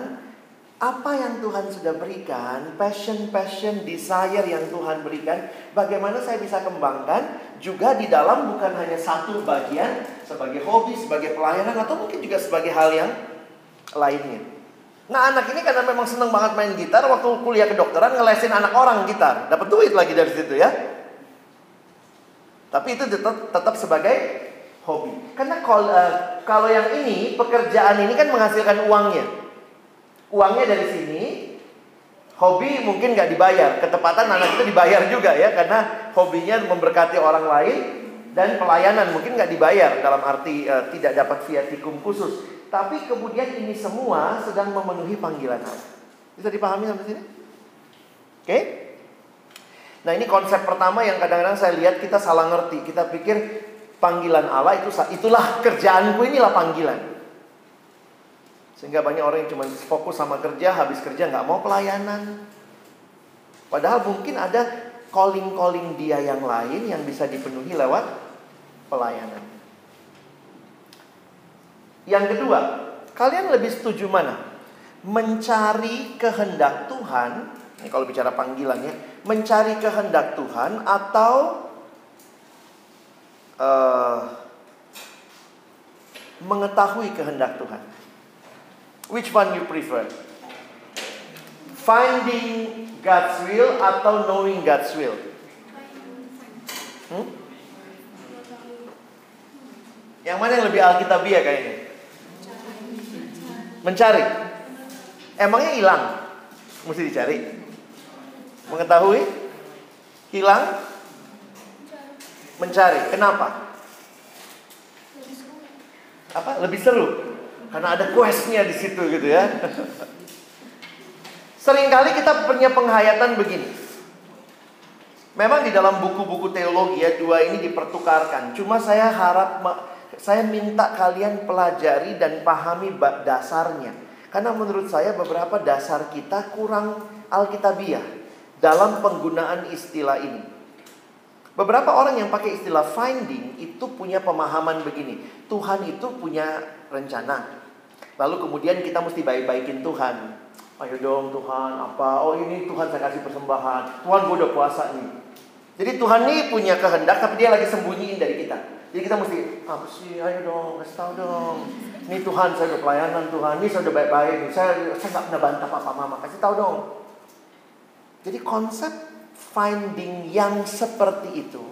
apa yang Tuhan sudah berikan, passion, passion, desire yang Tuhan berikan, bagaimana saya bisa kembangkan juga di dalam bukan hanya satu bagian sebagai hobi, sebagai pelayanan atau mungkin juga sebagai hal yang lainnya. Nah anak ini karena memang seneng banget main gitar Waktu kuliah kedokteran ngelesin anak orang gitar Dapat duit lagi dari situ ya Tapi itu tetap, tetap sebagai hobi Karena kalau, uh, kalau yang ini Pekerjaan ini kan menghasilkan uangnya Uangnya dari sini Hobi mungkin nggak dibayar Ketepatan anak itu dibayar juga ya Karena hobinya memberkati orang lain Dan pelayanan mungkin nggak dibayar Dalam arti uh, tidak dapat viatikum khusus tapi kemudian ini semua sedang memenuhi panggilan Allah. Bisa dipahami sampai sini? Oke? Okay? Nah ini konsep pertama yang kadang-kadang saya lihat kita salah ngerti. Kita pikir panggilan Allah itu itulah kerjaanku inilah panggilan. Sehingga banyak orang yang cuma fokus sama kerja, habis kerja nggak mau pelayanan. Padahal mungkin ada calling-calling dia yang lain yang bisa dipenuhi lewat pelayanan. Yang kedua, kalian lebih setuju mana? Mencari kehendak Tuhan, ini kalau bicara panggilannya, mencari kehendak Tuhan atau uh, mengetahui kehendak Tuhan? Which one you prefer? Finding God's will atau knowing God's will? Hmm? Yang mana yang lebih alkitabiah kayaknya? Mencari. Emangnya hilang? Mesti dicari. Mengetahui? Hilang? Mencari. Kenapa? Apa? Lebih seru. Karena ada questnya di situ gitu ya. Seringkali kita punya penghayatan begini. Memang di dalam buku-buku teologi ya dua ini dipertukarkan. Cuma saya harap saya minta kalian pelajari dan pahami dasarnya. Karena menurut saya beberapa dasar kita kurang alkitabiah dalam penggunaan istilah ini. Beberapa orang yang pakai istilah finding itu punya pemahaman begini. Tuhan itu punya rencana. Lalu kemudian kita mesti baik-baikin Tuhan. Ayo dong Tuhan, apa? Oh ini Tuhan saya kasih persembahan. Tuhan gue udah puasa nih. Jadi Tuhan ini punya kehendak tapi dia lagi sembunyiin dari kita. Jadi kita mesti, apa sih, ayo dong, kasih tahu dong. Ini Tuhan, saya udah pelayanan Tuhan, ini saya udah baik-baik. Saya saya nggak pernah bantah papa mama, kasih tahu dong. Jadi konsep finding yang seperti itu,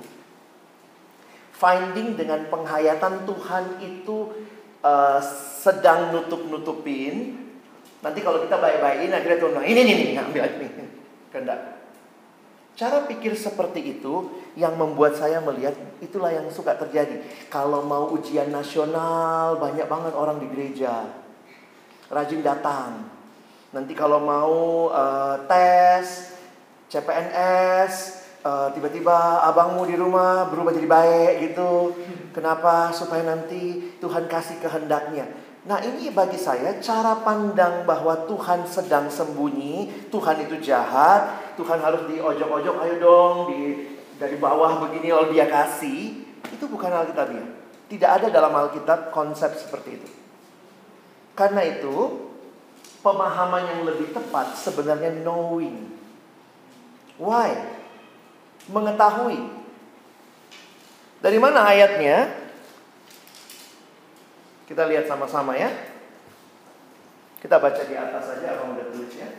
finding dengan penghayatan Tuhan itu uh, sedang nutup-nutupin. Nanti kalau kita baik-baikin, akhirnya Tuhan bilang, ini, ini, ini, ambil. Kehendak. Cara pikir seperti itu yang membuat saya melihat itulah yang suka terjadi. Kalau mau ujian nasional, banyak banget orang di gereja. Rajin datang. Nanti kalau mau uh, tes, CPNS, uh, eh, tiba-tiba abangmu di rumah berubah jadi baik gitu. Kenapa? Supaya nanti Tuhan kasih kehendaknya. Nah ini bagi saya cara pandang bahwa Tuhan sedang sembunyi, Tuhan itu jahat, Tuhan harus diojok-ojok, ayo dong di dari bawah begini kalau dia kasih, itu bukan Alkitabiah. Tidak ada dalam Alkitab konsep seperti itu. Karena itu pemahaman yang lebih tepat sebenarnya knowing. Why? Mengetahui. Dari mana ayatnya? Kita lihat sama-sama ya. Kita baca di atas saja apa udah tulis ya.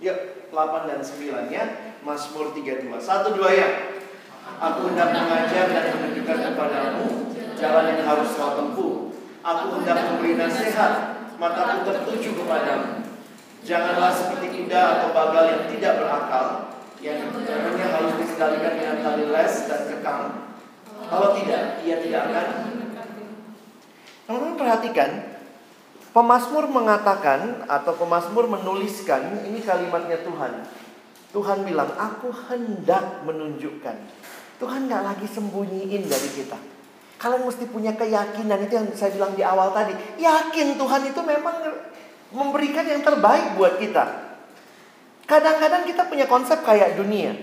Yuk, 8 dan 9 ya. Mazmur 32. Satu dua ya. Aku hendak mengajar dan menunjukkan kepadamu jalan yang harus kau tempuh. Aku hendak memberi nasihat, mataku tertuju kepadamu. Janganlah seperti kuda atau bagal yang tidak berakal, yang tentunya harus dikendalikan dengan tali les dan kekang, kalau tidak, ia tidak akan. Teman-teman perhatikan, pemazmur mengatakan atau pemazmur menuliskan ini kalimatnya Tuhan. Tuhan bilang, aku hendak menunjukkan. Tuhan nggak lagi sembunyiin dari kita. Kalian mesti punya keyakinan itu yang saya bilang di awal tadi. Yakin Tuhan itu memang memberikan yang terbaik buat kita. Kadang-kadang kita punya konsep kayak dunia.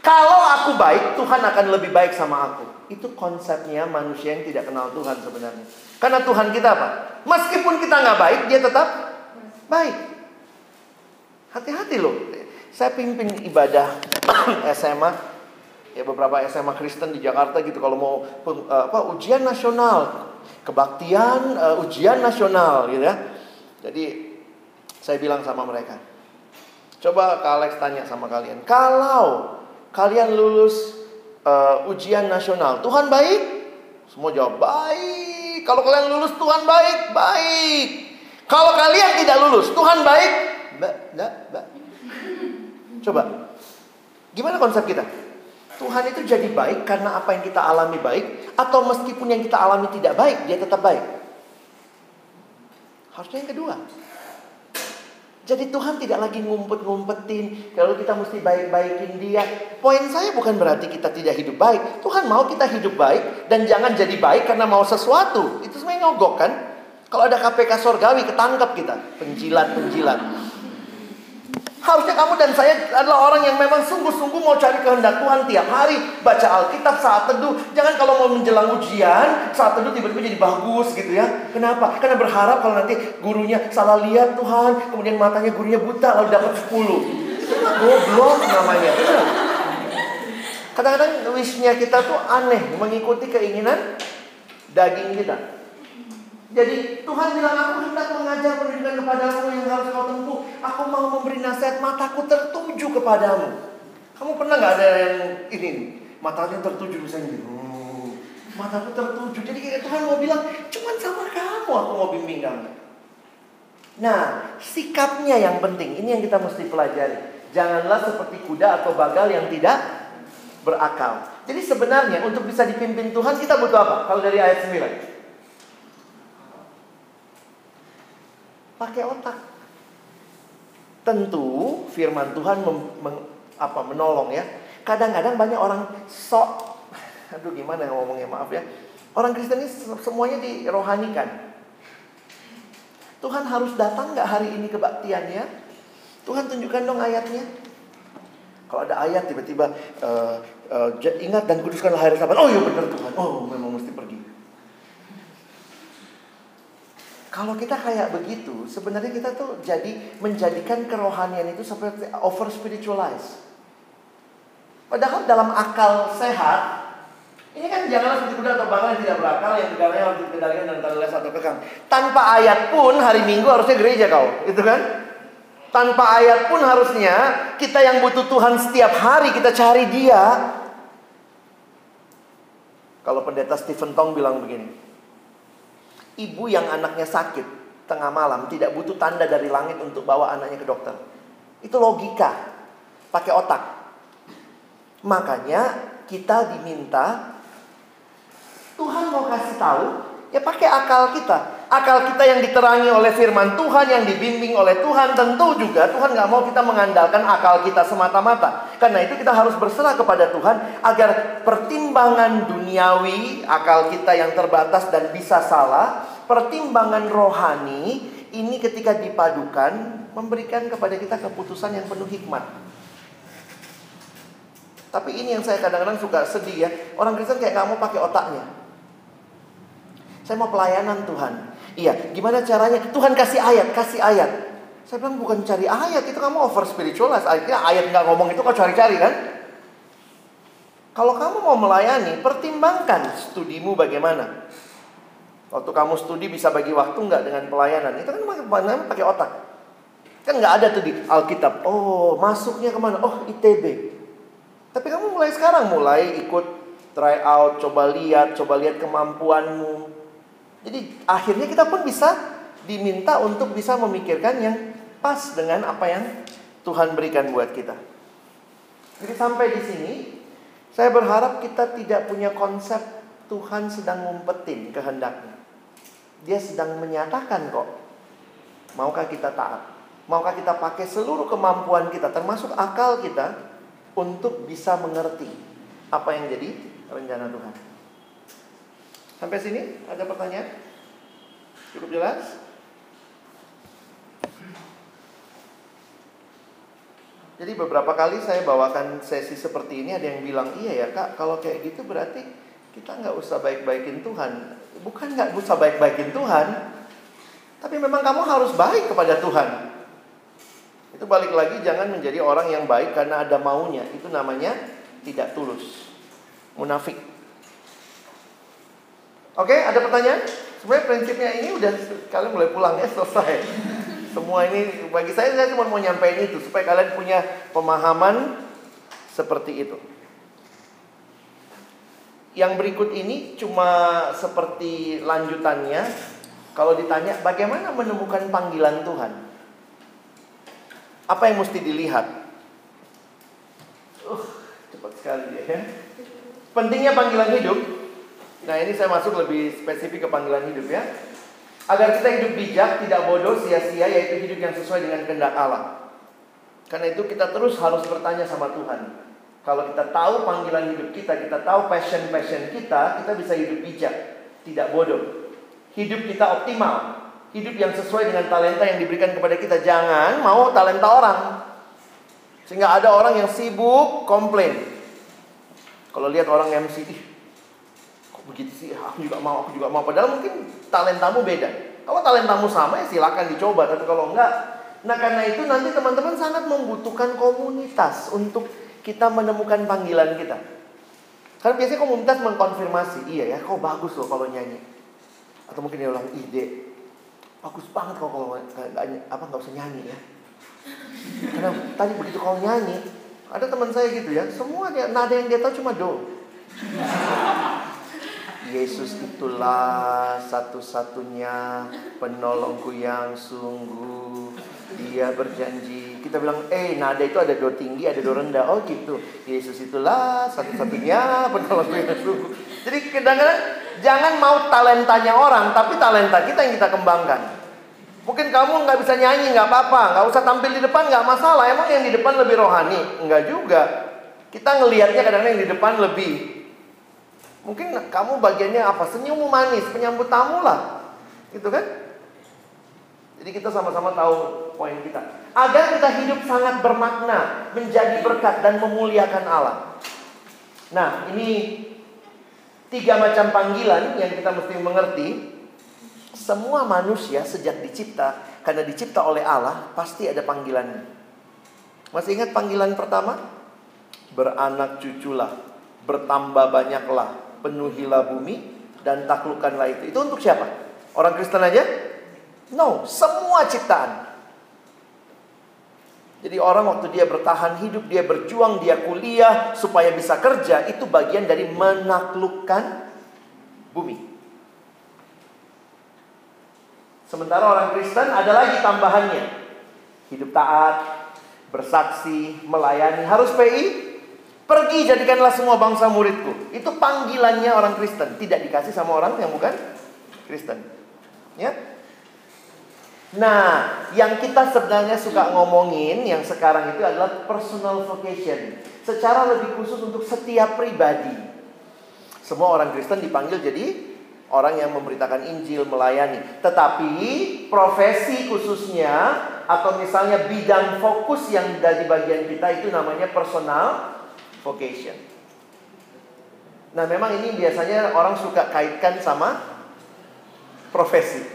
Kalau aku baik, Tuhan akan lebih baik sama aku. Itu konsepnya manusia yang tidak kenal Tuhan sebenarnya. Karena Tuhan kita apa? Meskipun kita nggak baik, dia tetap baik. Hati-hati loh. Saya pimpin ibadah SMA ya beberapa SMA Kristen di Jakarta gitu kalau mau apa ujian nasional, kebaktian uh, ujian nasional gitu ya. Jadi saya bilang sama mereka, coba Kak Alex tanya sama kalian, kalau kalian lulus uh, ujian nasional, Tuhan baik? Semua jawab baik. Kalau kalian lulus Tuhan baik, baik. Kalau kalian tidak lulus, Tuhan baik? Ba, ba, ba. Coba, gimana konsep kita? Tuhan itu jadi baik karena apa yang kita alami baik, atau meskipun yang kita alami tidak baik, dia tetap baik. Harusnya yang kedua. Jadi Tuhan tidak lagi ngumpet-ngumpetin kalau kita mesti baik-baikin dia. Poin saya bukan berarti kita tidak hidup baik. Tuhan mau kita hidup baik dan jangan jadi baik karena mau sesuatu. Itu sebenarnya nyogok kan? Kalau ada KPK sorgawi ketangkap kita, penjilat-penjilat. Harusnya kamu dan saya adalah orang yang memang sungguh-sungguh mau cari kehendak Tuhan tiap hari. Baca Alkitab saat teduh. Jangan kalau mau menjelang ujian, saat teduh tiba-tiba jadi bagus gitu ya. Kenapa? Karena berharap kalau nanti gurunya salah lihat Tuhan. Kemudian matanya gurunya buta lalu dapat 10. Goblok namanya. Kadang-kadang wishnya kita tuh aneh. Mengikuti keinginan daging kita. Jadi Tuhan bilang aku hendak mengajar pendidikan kepadamu yang harus kau tempuh. Aku mau memberi nasihat mataku tertuju kepadamu. Kamu pernah nggak ada yang ini matanya tertuju misalnya oh, mataku tertuju. Jadi Tuhan mau bilang, cuman sama kamu aku mau bimbing kamu. Nah, sikapnya yang penting. Ini yang kita mesti pelajari. Janganlah seperti kuda atau bagal yang tidak berakal. Jadi sebenarnya untuk bisa dipimpin Tuhan kita butuh apa? Kalau dari ayat 9. Pakai otak. Tentu firman Tuhan mem, mem, apa menolong ya. Kadang-kadang banyak orang sok aduh gimana ngomongnya maaf ya. Orang Kristen ini semuanya dirohanikan. Tuhan harus datang nggak hari ini kebaktiannya? Tuhan tunjukkan dong ayatnya. Kalau ada ayat tiba-tiba uh, uh, ingat dan kuduskanlah hari Sabat. Oh iya benar Tuhan. Oh memang mesti pergi. Kalau kita kayak begitu, sebenarnya kita tuh jadi menjadikan kerohanian itu seperti over spiritualize. Padahal dalam akal sehat, ini kan janganlah seperti kuda atau bangla yang tidak berakal, yang negaranya harus dikendalikan dan tanda atau kekang. Tanpa ayat pun hari Minggu harusnya gereja kau, itu kan? Tanpa ayat pun harusnya kita yang butuh Tuhan setiap hari kita cari Dia. Kalau pendeta Stephen Tong bilang begini, Ibu yang anaknya sakit tengah malam tidak butuh tanda dari langit untuk bawa anaknya ke dokter. Itu logika, pakai otak. Makanya kita diminta Tuhan mau kasih tahu, ya pakai akal kita. Akal kita yang diterangi oleh firman Tuhan, yang dibimbing oleh Tuhan, tentu juga Tuhan nggak mau kita mengandalkan akal kita semata-mata. Karena itu kita harus berserah kepada Tuhan agar pertimbangan duniawi, akal kita yang terbatas dan bisa salah, pertimbangan rohani ini ketika dipadukan memberikan kepada kita keputusan yang penuh hikmat. Tapi ini yang saya kadang-kadang suka sedih ya. Orang Kristen kayak mau pakai otaknya. Saya mau pelayanan Tuhan. Iya, gimana caranya? Tuhan kasih ayat, kasih ayat. Saya bilang bukan cari ayat, itu kamu over spiritual. Akhirnya ayat nggak ngomong itu kau cari-cari kan? Kalau kamu mau melayani, pertimbangkan studimu bagaimana. Waktu kamu studi bisa bagi waktu nggak dengan pelayanan? Itu kan pakai, pakai otak. Kan nggak ada tuh di Alkitab. Oh, masuknya ke mana? Oh, ITB. Tapi kamu mulai sekarang mulai ikut try out, coba lihat, coba lihat kemampuanmu. Jadi akhirnya kita pun bisa diminta untuk bisa memikirkan yang pas dengan apa yang Tuhan berikan buat kita. Jadi sampai di sini saya berharap kita tidak punya konsep Tuhan sedang ngumpetin kehendaknya. Dia sedang menyatakan kok. Maukah kita taat? Maukah kita pakai seluruh kemampuan kita termasuk akal kita untuk bisa mengerti apa yang jadi rencana Tuhan. Sampai sini ada pertanyaan? Cukup jelas? Jadi beberapa kali saya bawakan sesi seperti ini ada yang bilang iya ya kak kalau kayak gitu berarti kita nggak usah baik-baikin Tuhan bukan nggak usah baik-baikin Tuhan, tapi memang kamu harus baik kepada Tuhan. Itu balik lagi jangan menjadi orang yang baik karena ada maunya. Itu namanya tidak tulus. Munafik. Oke, ada pertanyaan? Sebenarnya prinsipnya ini udah kalian boleh pulang ya selesai. Semua ini bagi saya saya cuma mau nyampein itu supaya kalian punya pemahaman seperti itu. Yang berikut ini cuma seperti lanjutannya. Kalau ditanya bagaimana menemukan panggilan Tuhan? Apa yang mesti dilihat? Uh, cepat sekali ya. Pentingnya panggilan hidup. Nah ini saya masuk lebih spesifik ke panggilan hidup ya. Agar kita hidup bijak, tidak bodoh, sia-sia, yaitu hidup yang sesuai dengan kehendak Allah. Karena itu kita terus harus bertanya sama Tuhan. Kalau kita tahu panggilan hidup kita, kita tahu passion-passion kita, kita bisa hidup bijak, tidak bodoh. Hidup kita optimal. Hidup yang sesuai dengan talenta yang diberikan kepada kita. Jangan mau talenta orang. Sehingga ada orang yang sibuk komplain. Kalau lihat orang MC, ih, begitu sih? Aku juga mau, aku juga mau. Padahal mungkin talentamu beda. Kalau talentamu sama ya silakan dicoba. Tapi kalau enggak, nah karena itu nanti teman-teman sangat membutuhkan komunitas untuk kita menemukan panggilan kita. Karena biasanya komunitas mengkonfirmasi, iya ya, kau bagus loh kalau nyanyi. Atau mungkin dia ulang ide, bagus banget kau kalau nggak apa nggak usah nyanyi ya karena tadi begitu kau nyanyi ada teman saya gitu ya semua dia nada yang dia tahu cuma do Yesus itulah satu-satunya penolongku yang sungguh dia berjanji kita bilang eh nada itu ada do tinggi ada do rendah oh gitu Yesus itulah satu-satunya penolongku yang sungguh jadi kadang-kadang Jangan mau talentanya orang, tapi talenta kita yang kita kembangkan. Mungkin kamu nggak bisa nyanyi, nggak apa-apa, nggak usah tampil di depan, nggak masalah. Emang yang di depan lebih rohani? Enggak juga. Kita ngelihatnya kadang-kadang yang di depan lebih. Mungkin kamu bagiannya apa? Senyummu manis, penyambut tamu lah, gitu kan? Jadi kita sama-sama tahu poin kita. Agar kita hidup sangat bermakna, menjadi berkat dan memuliakan Allah. Nah, ini Tiga macam panggilan yang kita mesti mengerti. Semua manusia sejak dicipta, karena dicipta oleh Allah, pasti ada panggilan. Masih ingat panggilan pertama? Beranak cuculah, bertambah banyaklah, penuhilah bumi, dan taklukkanlah itu. Itu untuk siapa? Orang Kristen aja? No, semua ciptaan. Jadi orang waktu dia bertahan hidup, dia berjuang, dia kuliah supaya bisa kerja, itu bagian dari menaklukkan bumi. Sementara orang Kristen ada lagi tambahannya. Hidup taat, bersaksi, melayani, harus PI. Pergi jadikanlah semua bangsa muridku. Itu panggilannya orang Kristen, tidak dikasih sama orang yang bukan Kristen. Ya, Nah, yang kita sebenarnya suka ngomongin yang sekarang itu adalah personal vocation. Secara lebih khusus untuk setiap pribadi. Semua orang Kristen dipanggil jadi orang yang memberitakan Injil, melayani. Tetapi profesi khususnya atau misalnya bidang fokus yang dari bagian kita itu namanya personal vocation. Nah, memang ini biasanya orang suka kaitkan sama profesi,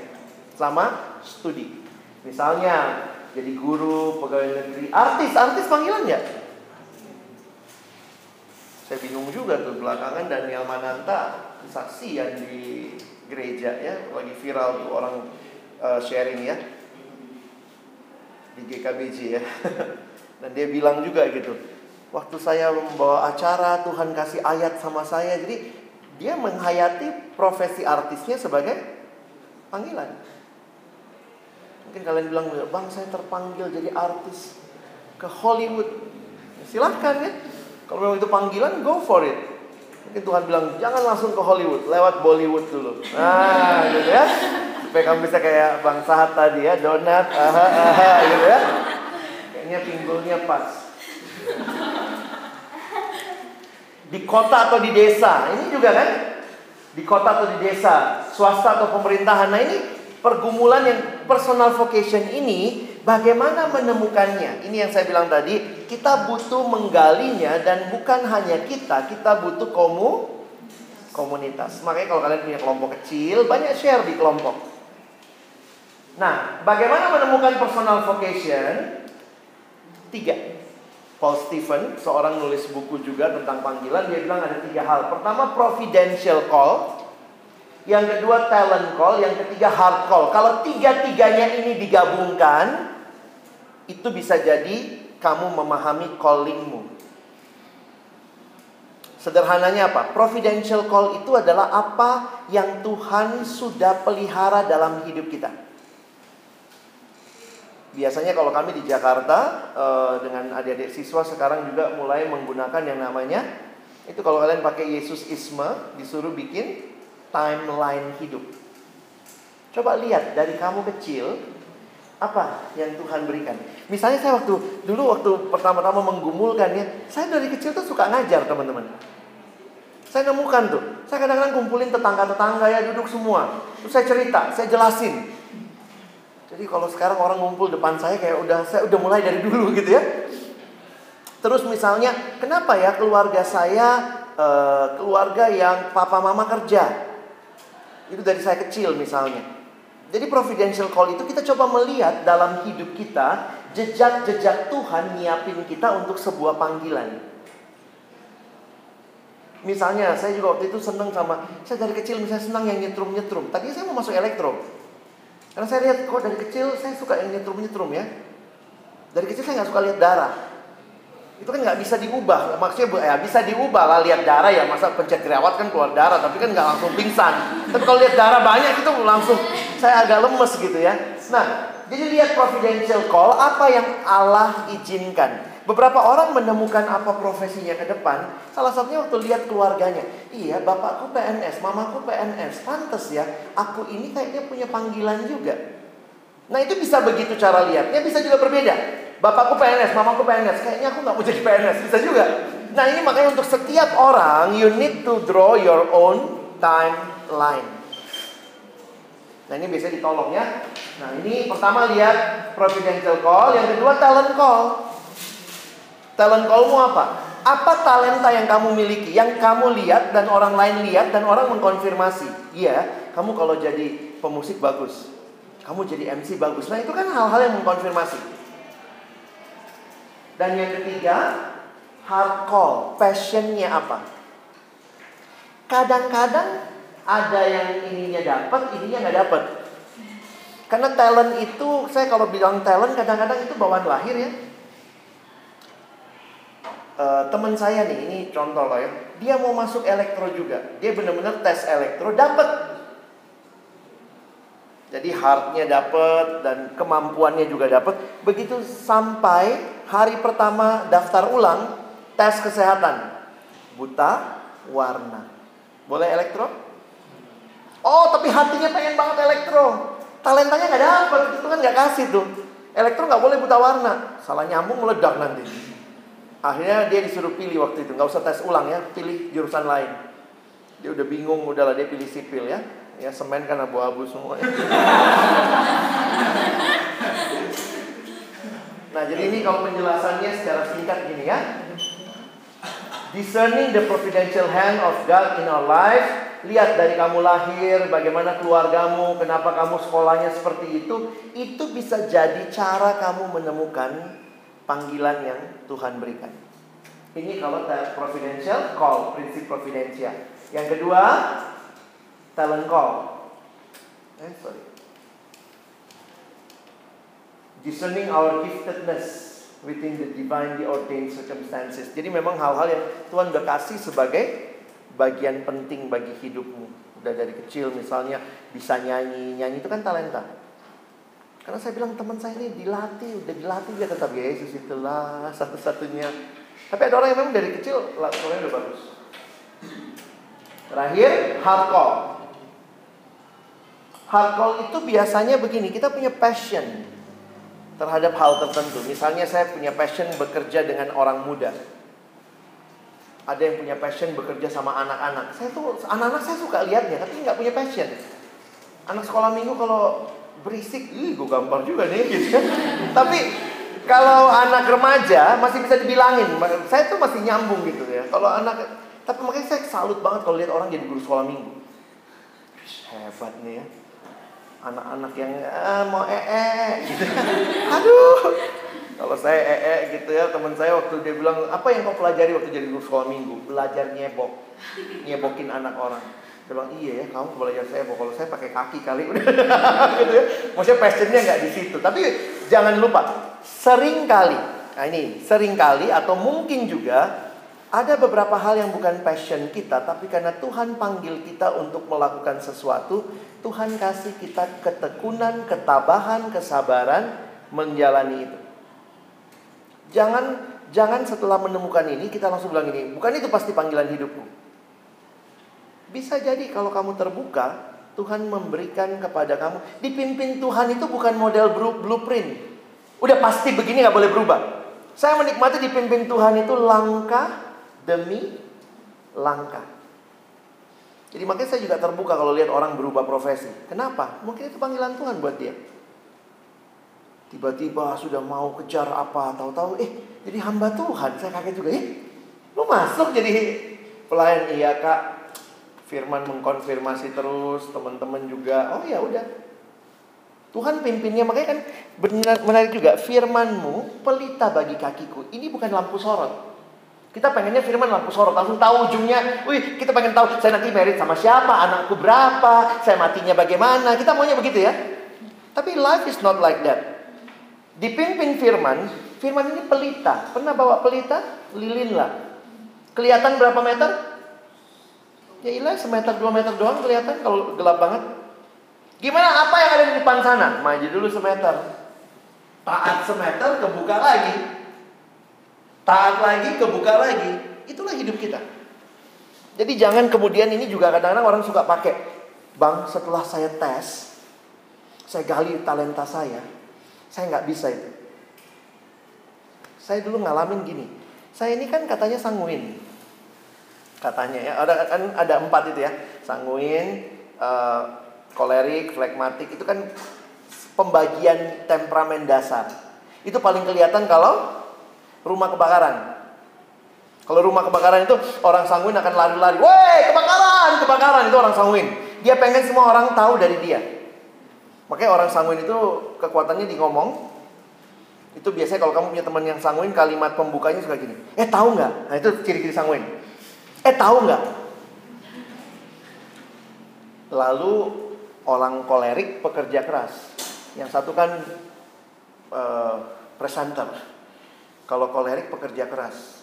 sama studi. Misalnya jadi guru, pegawai negeri, artis, artis panggilan ya? Saya bingung juga tuh belakangan Daniel Mananta kesaksian di gereja ya, lagi viral tuh orang uh, sharing ya di GKBJ ya. Dan dia bilang juga gitu, waktu saya membawa acara Tuhan kasih ayat sama saya, jadi dia menghayati profesi artisnya sebagai panggilan. Mungkin kalian bilang, bang saya terpanggil jadi artis ke Hollywood. Silahkan ya. Kalau memang itu panggilan, go for it. Mungkin Tuhan bilang, jangan langsung ke Hollywood, lewat Bollywood dulu. Nah, gitu ya. Supaya kamu bisa kayak Bang Sahat tadi ya, donat, aha, gitu ya. Kayaknya pinggulnya pas. Di kota atau di desa, ini juga kan? Di kota atau di desa, swasta atau pemerintahan. Nah ini pergumulan yang personal vocation ini bagaimana menemukannya? Ini yang saya bilang tadi, kita butuh menggalinya dan bukan hanya kita, kita butuh komu komunitas. Makanya kalau kalian punya kelompok kecil, banyak share di kelompok. Nah, bagaimana menemukan personal vocation? Tiga. Paul Stephen, seorang nulis buku juga tentang panggilan, dia bilang ada tiga hal. Pertama, providential call. Yang kedua, talent call. Yang ketiga, hard call. Kalau tiga-tiganya ini digabungkan, itu bisa jadi kamu memahami callingmu. Sederhananya apa? Providential call itu adalah apa yang Tuhan sudah pelihara dalam hidup kita. Biasanya kalau kami di Jakarta eh, dengan adik-adik siswa sekarang juga mulai menggunakan yang namanya itu kalau kalian pakai Yesus Isme disuruh bikin timeline hidup. Coba lihat dari kamu kecil apa yang Tuhan berikan. Misalnya saya waktu dulu waktu pertama-tama menggumulkan ya, saya dari kecil tuh suka ngajar teman-teman. Saya nemukan tuh. Saya kadang-kadang kumpulin tetangga-tetangga ya duduk semua. Terus saya cerita, saya jelasin. Jadi kalau sekarang orang ngumpul depan saya kayak udah saya udah mulai dari dulu gitu ya. Terus misalnya, kenapa ya keluarga saya uh, keluarga yang papa mama kerja? Itu dari saya kecil misalnya. Jadi providential call itu kita coba melihat dalam hidup kita jejak-jejak Tuhan nyiapin kita untuk sebuah panggilan. Misalnya saya juga waktu itu senang sama Saya dari kecil misalnya senang yang nyetrum-nyetrum Tadi saya mau masuk elektro Karena saya lihat kok dari kecil saya suka yang nyetrum-nyetrum ya. Dari kecil saya nggak suka lihat darah. Itu kan nggak bisa diubah. Maksudnya ya bisa diubah lah lihat darah ya. Masa pencet jerawat kan keluar darah tapi kan nggak langsung pingsan. Tapi kalau lihat darah banyak itu langsung saya agak lemes gitu ya. Nah jadi lihat providential call apa yang Allah izinkan Beberapa orang menemukan apa profesinya ke depan. Salah satunya waktu lihat keluarganya. Iya, bapakku PNS, mamaku PNS. Pantes ya, aku ini kayaknya punya panggilan juga. Nah itu bisa begitu cara lihatnya, bisa juga berbeda. Bapakku PNS, mamaku PNS. Kayaknya aku nggak mau jadi PNS, bisa juga. Nah ini makanya untuk setiap orang, you need to draw your own timeline. Nah ini biasanya ditolong ya. Nah ini pertama lihat providential call, yang kedua talent call. Talent callmu apa? Apa talenta yang kamu miliki, yang kamu lihat dan orang lain lihat dan orang mengkonfirmasi? Iya, kamu kalau jadi pemusik bagus. Kamu jadi MC bagus. Nah, itu kan hal-hal yang mengkonfirmasi. Dan yang ketiga, hard call, passionnya apa? Kadang-kadang ada yang ininya dapat, ininya nggak dapat. Karena talent itu, saya kalau bilang talent kadang-kadang itu bawaan lahir ya uh, teman saya nih, ini contoh lah ya. Dia mau masuk elektro juga. Dia benar-benar tes elektro dapat. Jadi hardnya dapat dan kemampuannya juga dapat. Begitu sampai hari pertama daftar ulang tes kesehatan. Buta warna. Boleh elektro? Oh, tapi hatinya pengen banget elektro. Talentanya nggak dapat, itu kan nggak kasih tuh. Elektro nggak boleh buta warna. Salah nyambung meledak nanti. Akhirnya dia disuruh pilih waktu itu, nggak usah tes ulang ya, pilih jurusan lain. Dia udah bingung, udahlah dia pilih sipil ya. Ya semen kan abu-abu semua. nah jadi ini kalau penjelasannya secara singkat gini ya. Discerning the providential hand of God in our life Lihat dari kamu lahir, bagaimana keluargamu, kenapa kamu sekolahnya seperti itu Itu bisa jadi cara kamu menemukan panggilan yang Tuhan berikan. Ini kalau providential call, prinsip providensial. Yang kedua, talent call. Eh, sorry. Discerning our giftedness within the divinely ordained circumstances. Jadi memang hal-hal yang Tuhan udah kasih sebagai bagian penting bagi hidupmu. Udah dari kecil misalnya bisa nyanyi, nyanyi itu kan talenta. Karena saya bilang teman saya ini dilatih, udah dilatih dia tetap Yesus itulah satu-satunya. Tapi ada orang yang memang dari kecil lakukannya udah bagus. Terakhir, hard call. Hard call itu biasanya begini, kita punya passion terhadap hal tertentu. Misalnya saya punya passion bekerja dengan orang muda. Ada yang punya passion bekerja sama anak-anak. Saya tuh anak-anak saya suka lihatnya, tapi nggak punya passion. Anak sekolah minggu kalau berisik, ih gue gampar juga nih gitu kan. Tapi kalau anak remaja masih bisa dibilangin, saya tuh masih nyambung gitu ya. Kalau anak, tapi makanya saya salut banget kalau lihat orang jadi guru sekolah minggu. Hebat nih ya. Anak-anak yang ah, mau ee -e, gitu. Aduh. Kalau saya ee -e gitu ya, teman saya waktu dia bilang, apa yang kau pelajari waktu jadi guru sekolah minggu? Belajar nyebok, nyebokin anak orang. Dia bilang, iya ya, kamu belajar saya, kalau saya pakai kaki kali. gitu ya. Maksudnya passionnya nggak di situ. Tapi jangan lupa, sering kali, nah ini sering kali atau mungkin juga ada beberapa hal yang bukan passion kita, tapi karena Tuhan panggil kita untuk melakukan sesuatu, Tuhan kasih kita ketekunan, ketabahan, kesabaran menjalani itu. Jangan jangan setelah menemukan ini kita langsung bilang ini, bukan itu pasti panggilan hidupku. Bisa jadi kalau kamu terbuka, Tuhan memberikan kepada kamu. Dipimpin Tuhan itu bukan model blueprint. Udah pasti begini nggak boleh berubah. Saya menikmati dipimpin Tuhan itu langkah demi langkah. Jadi makanya saya juga terbuka kalau lihat orang berubah profesi. Kenapa? Mungkin itu panggilan Tuhan buat dia. Tiba-tiba sudah mau kejar apa, tahu-tahu eh jadi hamba Tuhan. Saya kaget juga, eh lu masuk jadi pelayan iya kak. Firman mengkonfirmasi terus, teman-teman juga. Oh ya udah. Tuhan pimpinnya makanya kan benar menarik juga firmanmu pelita bagi kakiku. Ini bukan lampu sorot. Kita pengennya firman lampu sorot, langsung tahu ujungnya. Wih, kita pengen tahu saya nanti merit sama siapa, anakku berapa, saya matinya bagaimana. Kita maunya begitu ya. Tapi life is not like that. Dipimpin firman, firman ini pelita. Pernah bawa pelita? Lilin lah. Kelihatan berapa meter? Ya ilah semeter dua meter doang kelihatan kalau gelap banget. Gimana apa yang ada di depan sana? Maju dulu semeter. Taat semeter kebuka lagi. Taat lagi, kebuka lagi. Itulah hidup kita. Jadi jangan kemudian ini juga kadang-kadang orang suka pakai. Bang, setelah saya tes, saya gali talenta saya, saya nggak bisa itu. Saya dulu ngalamin gini. Saya ini kan katanya sanguin. Katanya ya, ada kan ada empat itu ya. Sanguin, uh, kolerik, flekmatik itu kan pembagian temperamen dasar. Itu paling kelihatan kalau rumah kebakaran. Kalau rumah kebakaran itu orang sanguin akan lari-lari. Woi, kebakaran, kebakaran itu orang sanguin. Dia pengen semua orang tahu dari dia. Makanya orang sanguin itu kekuatannya di ngomong. Itu biasanya kalau kamu punya teman yang sanguin, kalimat pembukanya suka gini. Eh tahu nggak? Nah itu ciri-ciri sanguin. Eh tahu nggak? Lalu orang kolerik pekerja keras. Yang satu kan uh, presenter kalau kolerik pekerja keras.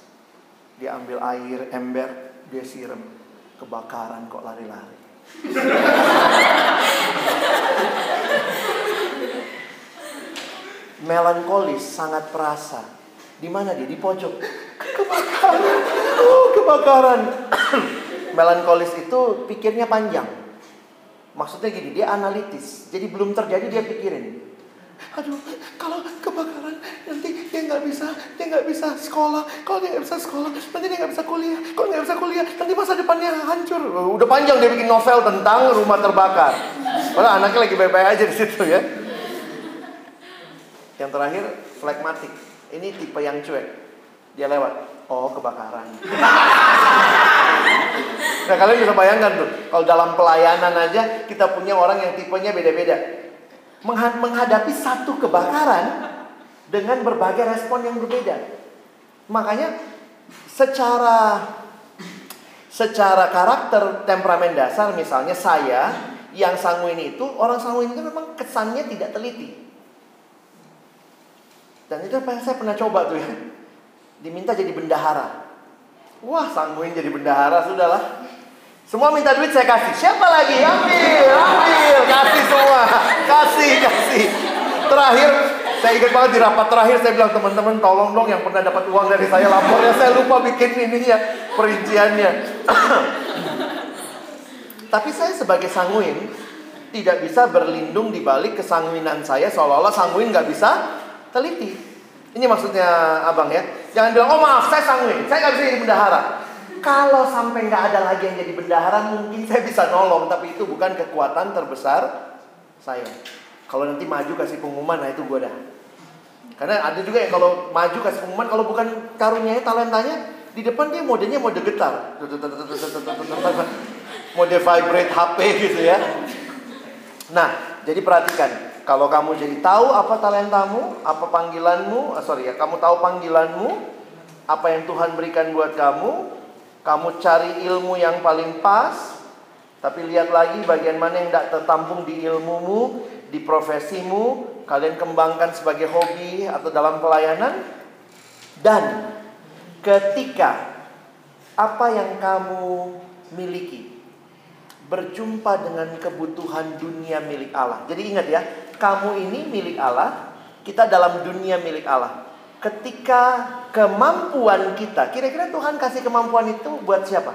Dia ambil air, ember, dia siram. Kebakaran kok lari-lari. Melankolis sangat perasa. Di mana dia? Di pojok. Kebakaran. Oh, kebakaran. Melankolis itu pikirnya panjang. Maksudnya gini, dia analitis. Jadi belum terjadi dia pikirin aduh kalau kebakaran nanti dia nggak bisa dia nggak bisa sekolah kalau dia nggak bisa sekolah nanti dia nggak bisa kuliah kalau nggak bisa kuliah nanti masa depannya hancur udah panjang dia bikin novel tentang rumah terbakar padahal anaknya lagi baik-baik aja di situ ya yang terakhir flagmatic ini tipe yang cuek dia lewat oh kebakaran Nah kalian bisa bayangkan tuh Kalau dalam pelayanan aja Kita punya orang yang tipenya beda-beda menghadapi satu kebakaran dengan berbagai respon yang berbeda. Makanya secara secara karakter temperamen dasar misalnya saya yang sanguin itu orang sanguin itu memang kesannya tidak teliti. Dan itu apa yang saya pernah coba tuh ya. Diminta jadi bendahara. Wah, sanguin jadi bendahara sudahlah. Semua minta duit saya kasih. Siapa lagi? Ambil, ambil, kasih semua. Kasih, kasih. Terakhir, saya ingat banget di rapat terakhir saya bilang teman-teman tolong dong yang pernah dapat uang dari saya lapornya saya lupa bikin ini ya perinciannya. Tapi saya sebagai sanguin tidak bisa berlindung di balik kesanguinan saya seolah-olah sanguin nggak bisa teliti. Ini maksudnya abang ya. Jangan bilang oh maaf saya sanguin, saya nggak bisa jadi bendahara. Kalau sampai nggak ada lagi yang jadi bendahara, mungkin saya bisa nolong, tapi itu bukan kekuatan terbesar saya. Kalau nanti maju kasih pengumuman, nah itu gue dah. Karena ada juga yang kalau maju kasih pengumuman, kalau bukan karunia talentanya, di depan dia modenya mode getar. Mode vibrate HP gitu ya. Nah, jadi perhatikan. Kalau kamu jadi tahu apa talentamu, apa panggilanmu, ah, sorry ya, kamu tahu panggilanmu, apa yang Tuhan berikan buat kamu, kamu cari ilmu yang paling pas, tapi lihat lagi bagian mana yang tidak tertampung di ilmumu, di profesimu, kalian kembangkan sebagai hobi atau dalam pelayanan. Dan ketika apa yang kamu miliki berjumpa dengan kebutuhan dunia milik Allah. Jadi ingat ya, kamu ini milik Allah, kita dalam dunia milik Allah. Ketika kemampuan kita, kira-kira Tuhan kasih kemampuan itu buat siapa?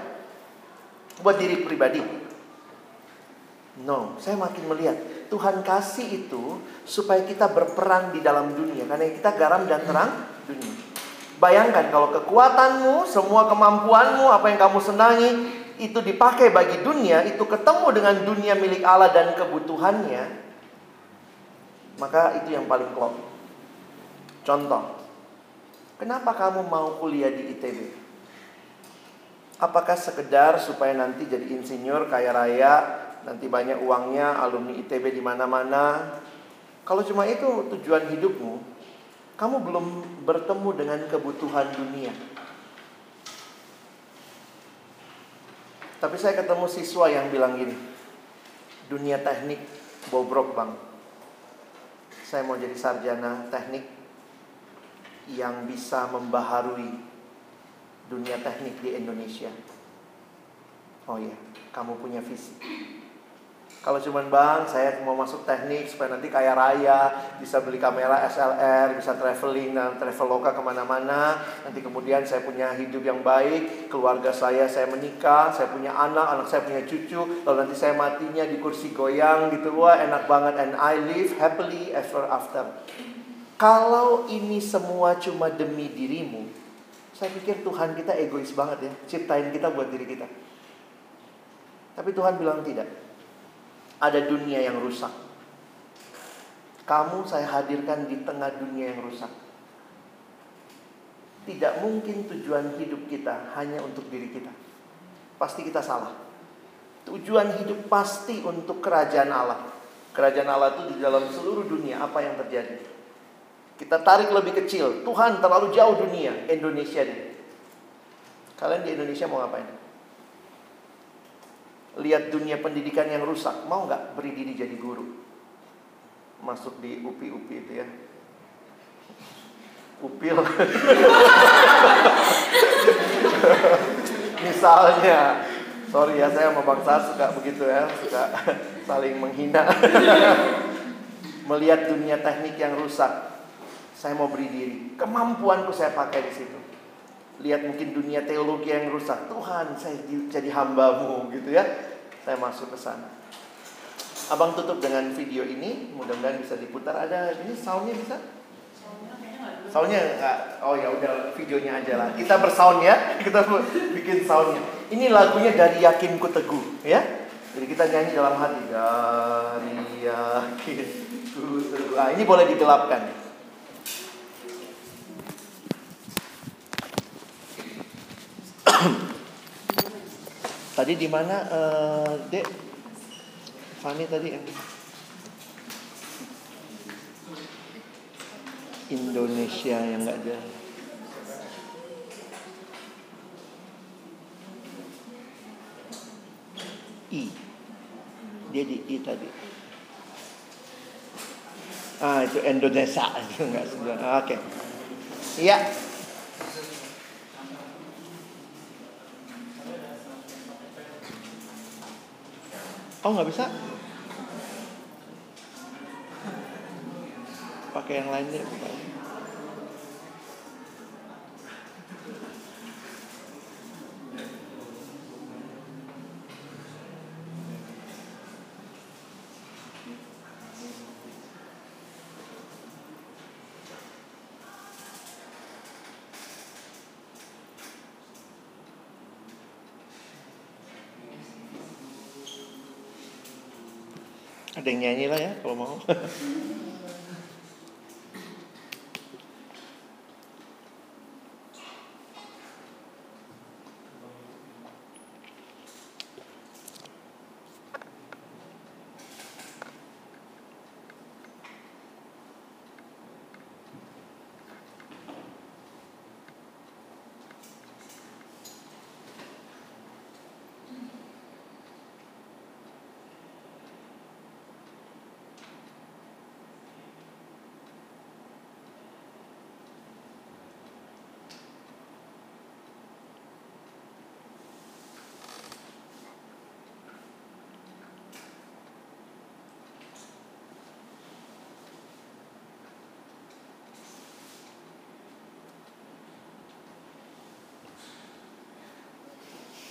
Buat diri pribadi. No, saya makin melihat Tuhan kasih itu supaya kita berperan di dalam dunia karena kita garam dan terang dunia. Bayangkan kalau kekuatanmu, semua kemampuanmu, apa yang kamu senangi itu dipakai bagi dunia, itu ketemu dengan dunia milik Allah dan kebutuhannya, maka itu yang paling klop. Contoh, kenapa kamu mau kuliah di ITB? Apakah sekedar supaya nanti jadi insinyur kaya raya, nanti banyak uangnya, alumni ITB di mana-mana? Kalau cuma itu tujuan hidupmu, kamu belum bertemu dengan kebutuhan dunia. Tapi saya ketemu siswa yang bilang gini, dunia teknik bobrok bang. Saya mau jadi sarjana teknik yang bisa membaharui dunia teknik di Indonesia. Oh iya, kamu punya visi. Kalau cuman bang, saya mau masuk teknik supaya nanti kaya raya, bisa beli kamera SLR, bisa traveling dan traveloka ke mana-mana. Nanti kemudian saya punya hidup yang baik, keluarga saya, saya menikah, saya punya anak, anak saya punya cucu. Lalu nanti saya matinya di kursi goyang gitu, wah enak banget. And I live happily ever after. Kalau ini semua cuma demi dirimu, saya pikir Tuhan kita egois banget ya, ciptain kita buat diri kita. Tapi Tuhan bilang tidak ada dunia yang rusak. Kamu saya hadirkan di tengah dunia yang rusak. Tidak mungkin tujuan hidup kita hanya untuk diri kita. Pasti kita salah. Tujuan hidup pasti untuk kerajaan Allah. Kerajaan Allah itu di dalam seluruh dunia apa yang terjadi. Kita tarik lebih kecil. Tuhan terlalu jauh dunia. Indonesia nih. Kalian di Indonesia mau ngapain? Lihat dunia pendidikan yang rusak, mau nggak beri diri jadi guru? Masuk di UPI-UPI itu ya. Upil. Misalnya, sorry ya saya sama Bang suka begitu ya, suka saling menghina. Melihat dunia teknik yang rusak, saya mau beri diri. Kemampuanku saya pakai di situ. Lihat mungkin dunia teologi yang rusak. Tuhan, saya jadi hambamu gitu ya saya masuk ke sana. Abang tutup dengan video ini, mudah-mudahan bisa diputar. Ada ini soundnya bisa? Soundnya enggak. Oh ya udah videonya aja lah. Kita bersound ya, kita bikin soundnya. Ini lagunya dari Yakinku Teguh, ya. Jadi kita nyanyi dalam hati dari Yakinku Teguh. Ah, ini boleh digelapkan. Tadi di mana, uh, Dek? Fani tadi yang Indonesia yang nggak ada. I. Dia di I tadi. Ah, itu Indonesia itu enggak Oke. Okay. Iya. Oh nggak bisa? Pakai yang lain deh. Ada yang nyanyi lah ya kalau mau.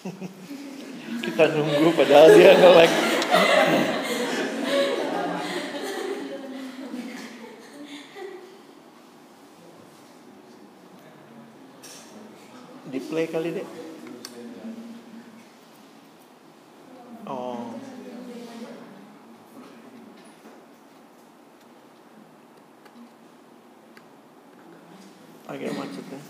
Kita nunggu padahal dia nge-lag. Di play kali deh. Oh. Agak macet ya.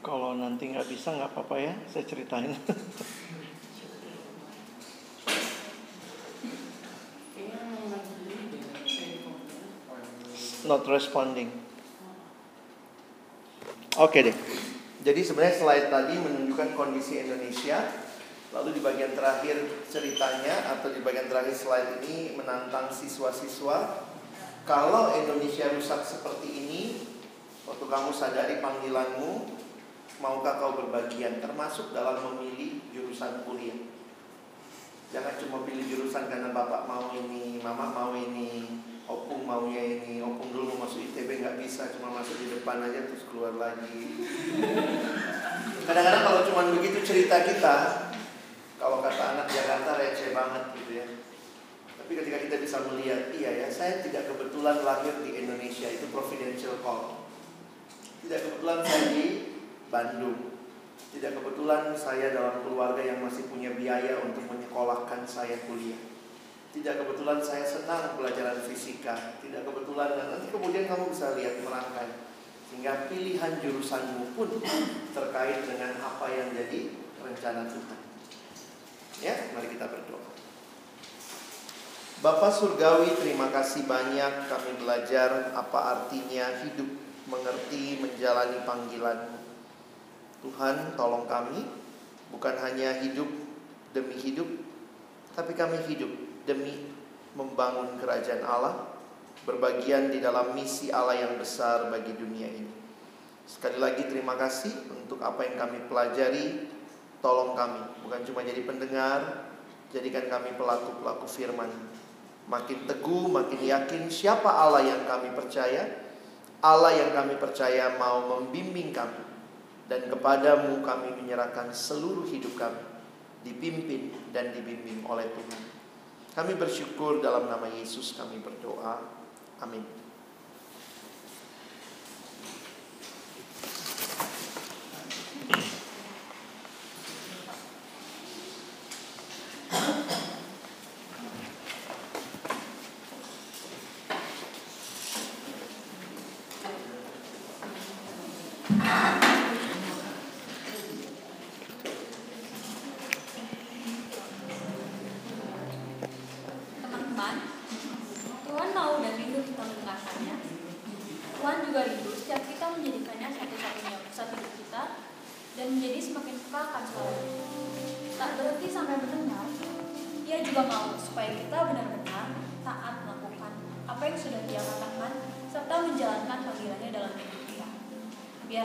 Kalau nanti nggak bisa nggak apa-apa ya, saya ceritain. Not responding. Oke deh. Jadi sebenarnya slide tadi menunjukkan kondisi Indonesia. Lalu di bagian terakhir ceritanya atau di bagian terakhir slide ini menantang siswa-siswa. Kalau Indonesia rusak seperti ini, waktu kamu sadari panggilanmu, maukah kau berbagian termasuk dalam memilih jurusan kuliah? Jangan cuma pilih jurusan karena bapak mau ini, mama mau ini, opung maunya ini, opung dulu masuk ITB nggak bisa, cuma masuk di depan aja terus keluar lagi. Kadang-kadang kalau cuma begitu cerita kita, kalau kata anak Jakarta receh banget gitu ya. Tapi ketika kita bisa melihat, iya ya, saya tidak kebetulan lahir di Indonesia, itu providential call. Tidak kebetulan saya di Bandung. Tidak kebetulan saya dalam keluarga yang masih punya biaya untuk menyekolahkan saya kuliah. Tidak kebetulan saya senang pelajaran fisika. Tidak kebetulan dan nanti kemudian kamu bisa lihat merangkai. Sehingga pilihan jurusanmu pun terkait dengan apa yang jadi rencana Tuhan. Ya, mari kita berdoa. Bapak Surgawi, terima kasih banyak kami belajar apa artinya hidup, mengerti, menjalani panggilanmu. Tuhan tolong kami bukan hanya hidup demi hidup tapi kami hidup demi membangun kerajaan Allah berbagian di dalam misi Allah yang besar bagi dunia ini. Sekali lagi terima kasih untuk apa yang kami pelajari. Tolong kami bukan cuma jadi pendengar, jadikan kami pelaku-pelaku firman. Makin teguh, makin yakin siapa Allah yang kami percaya. Allah yang kami percaya mau membimbing kami dan kepadamu kami menyerahkan seluruh hidup kami dipimpin dan dibimbing oleh Tuhan. Kami bersyukur dalam nama Yesus kami berdoa. Amin.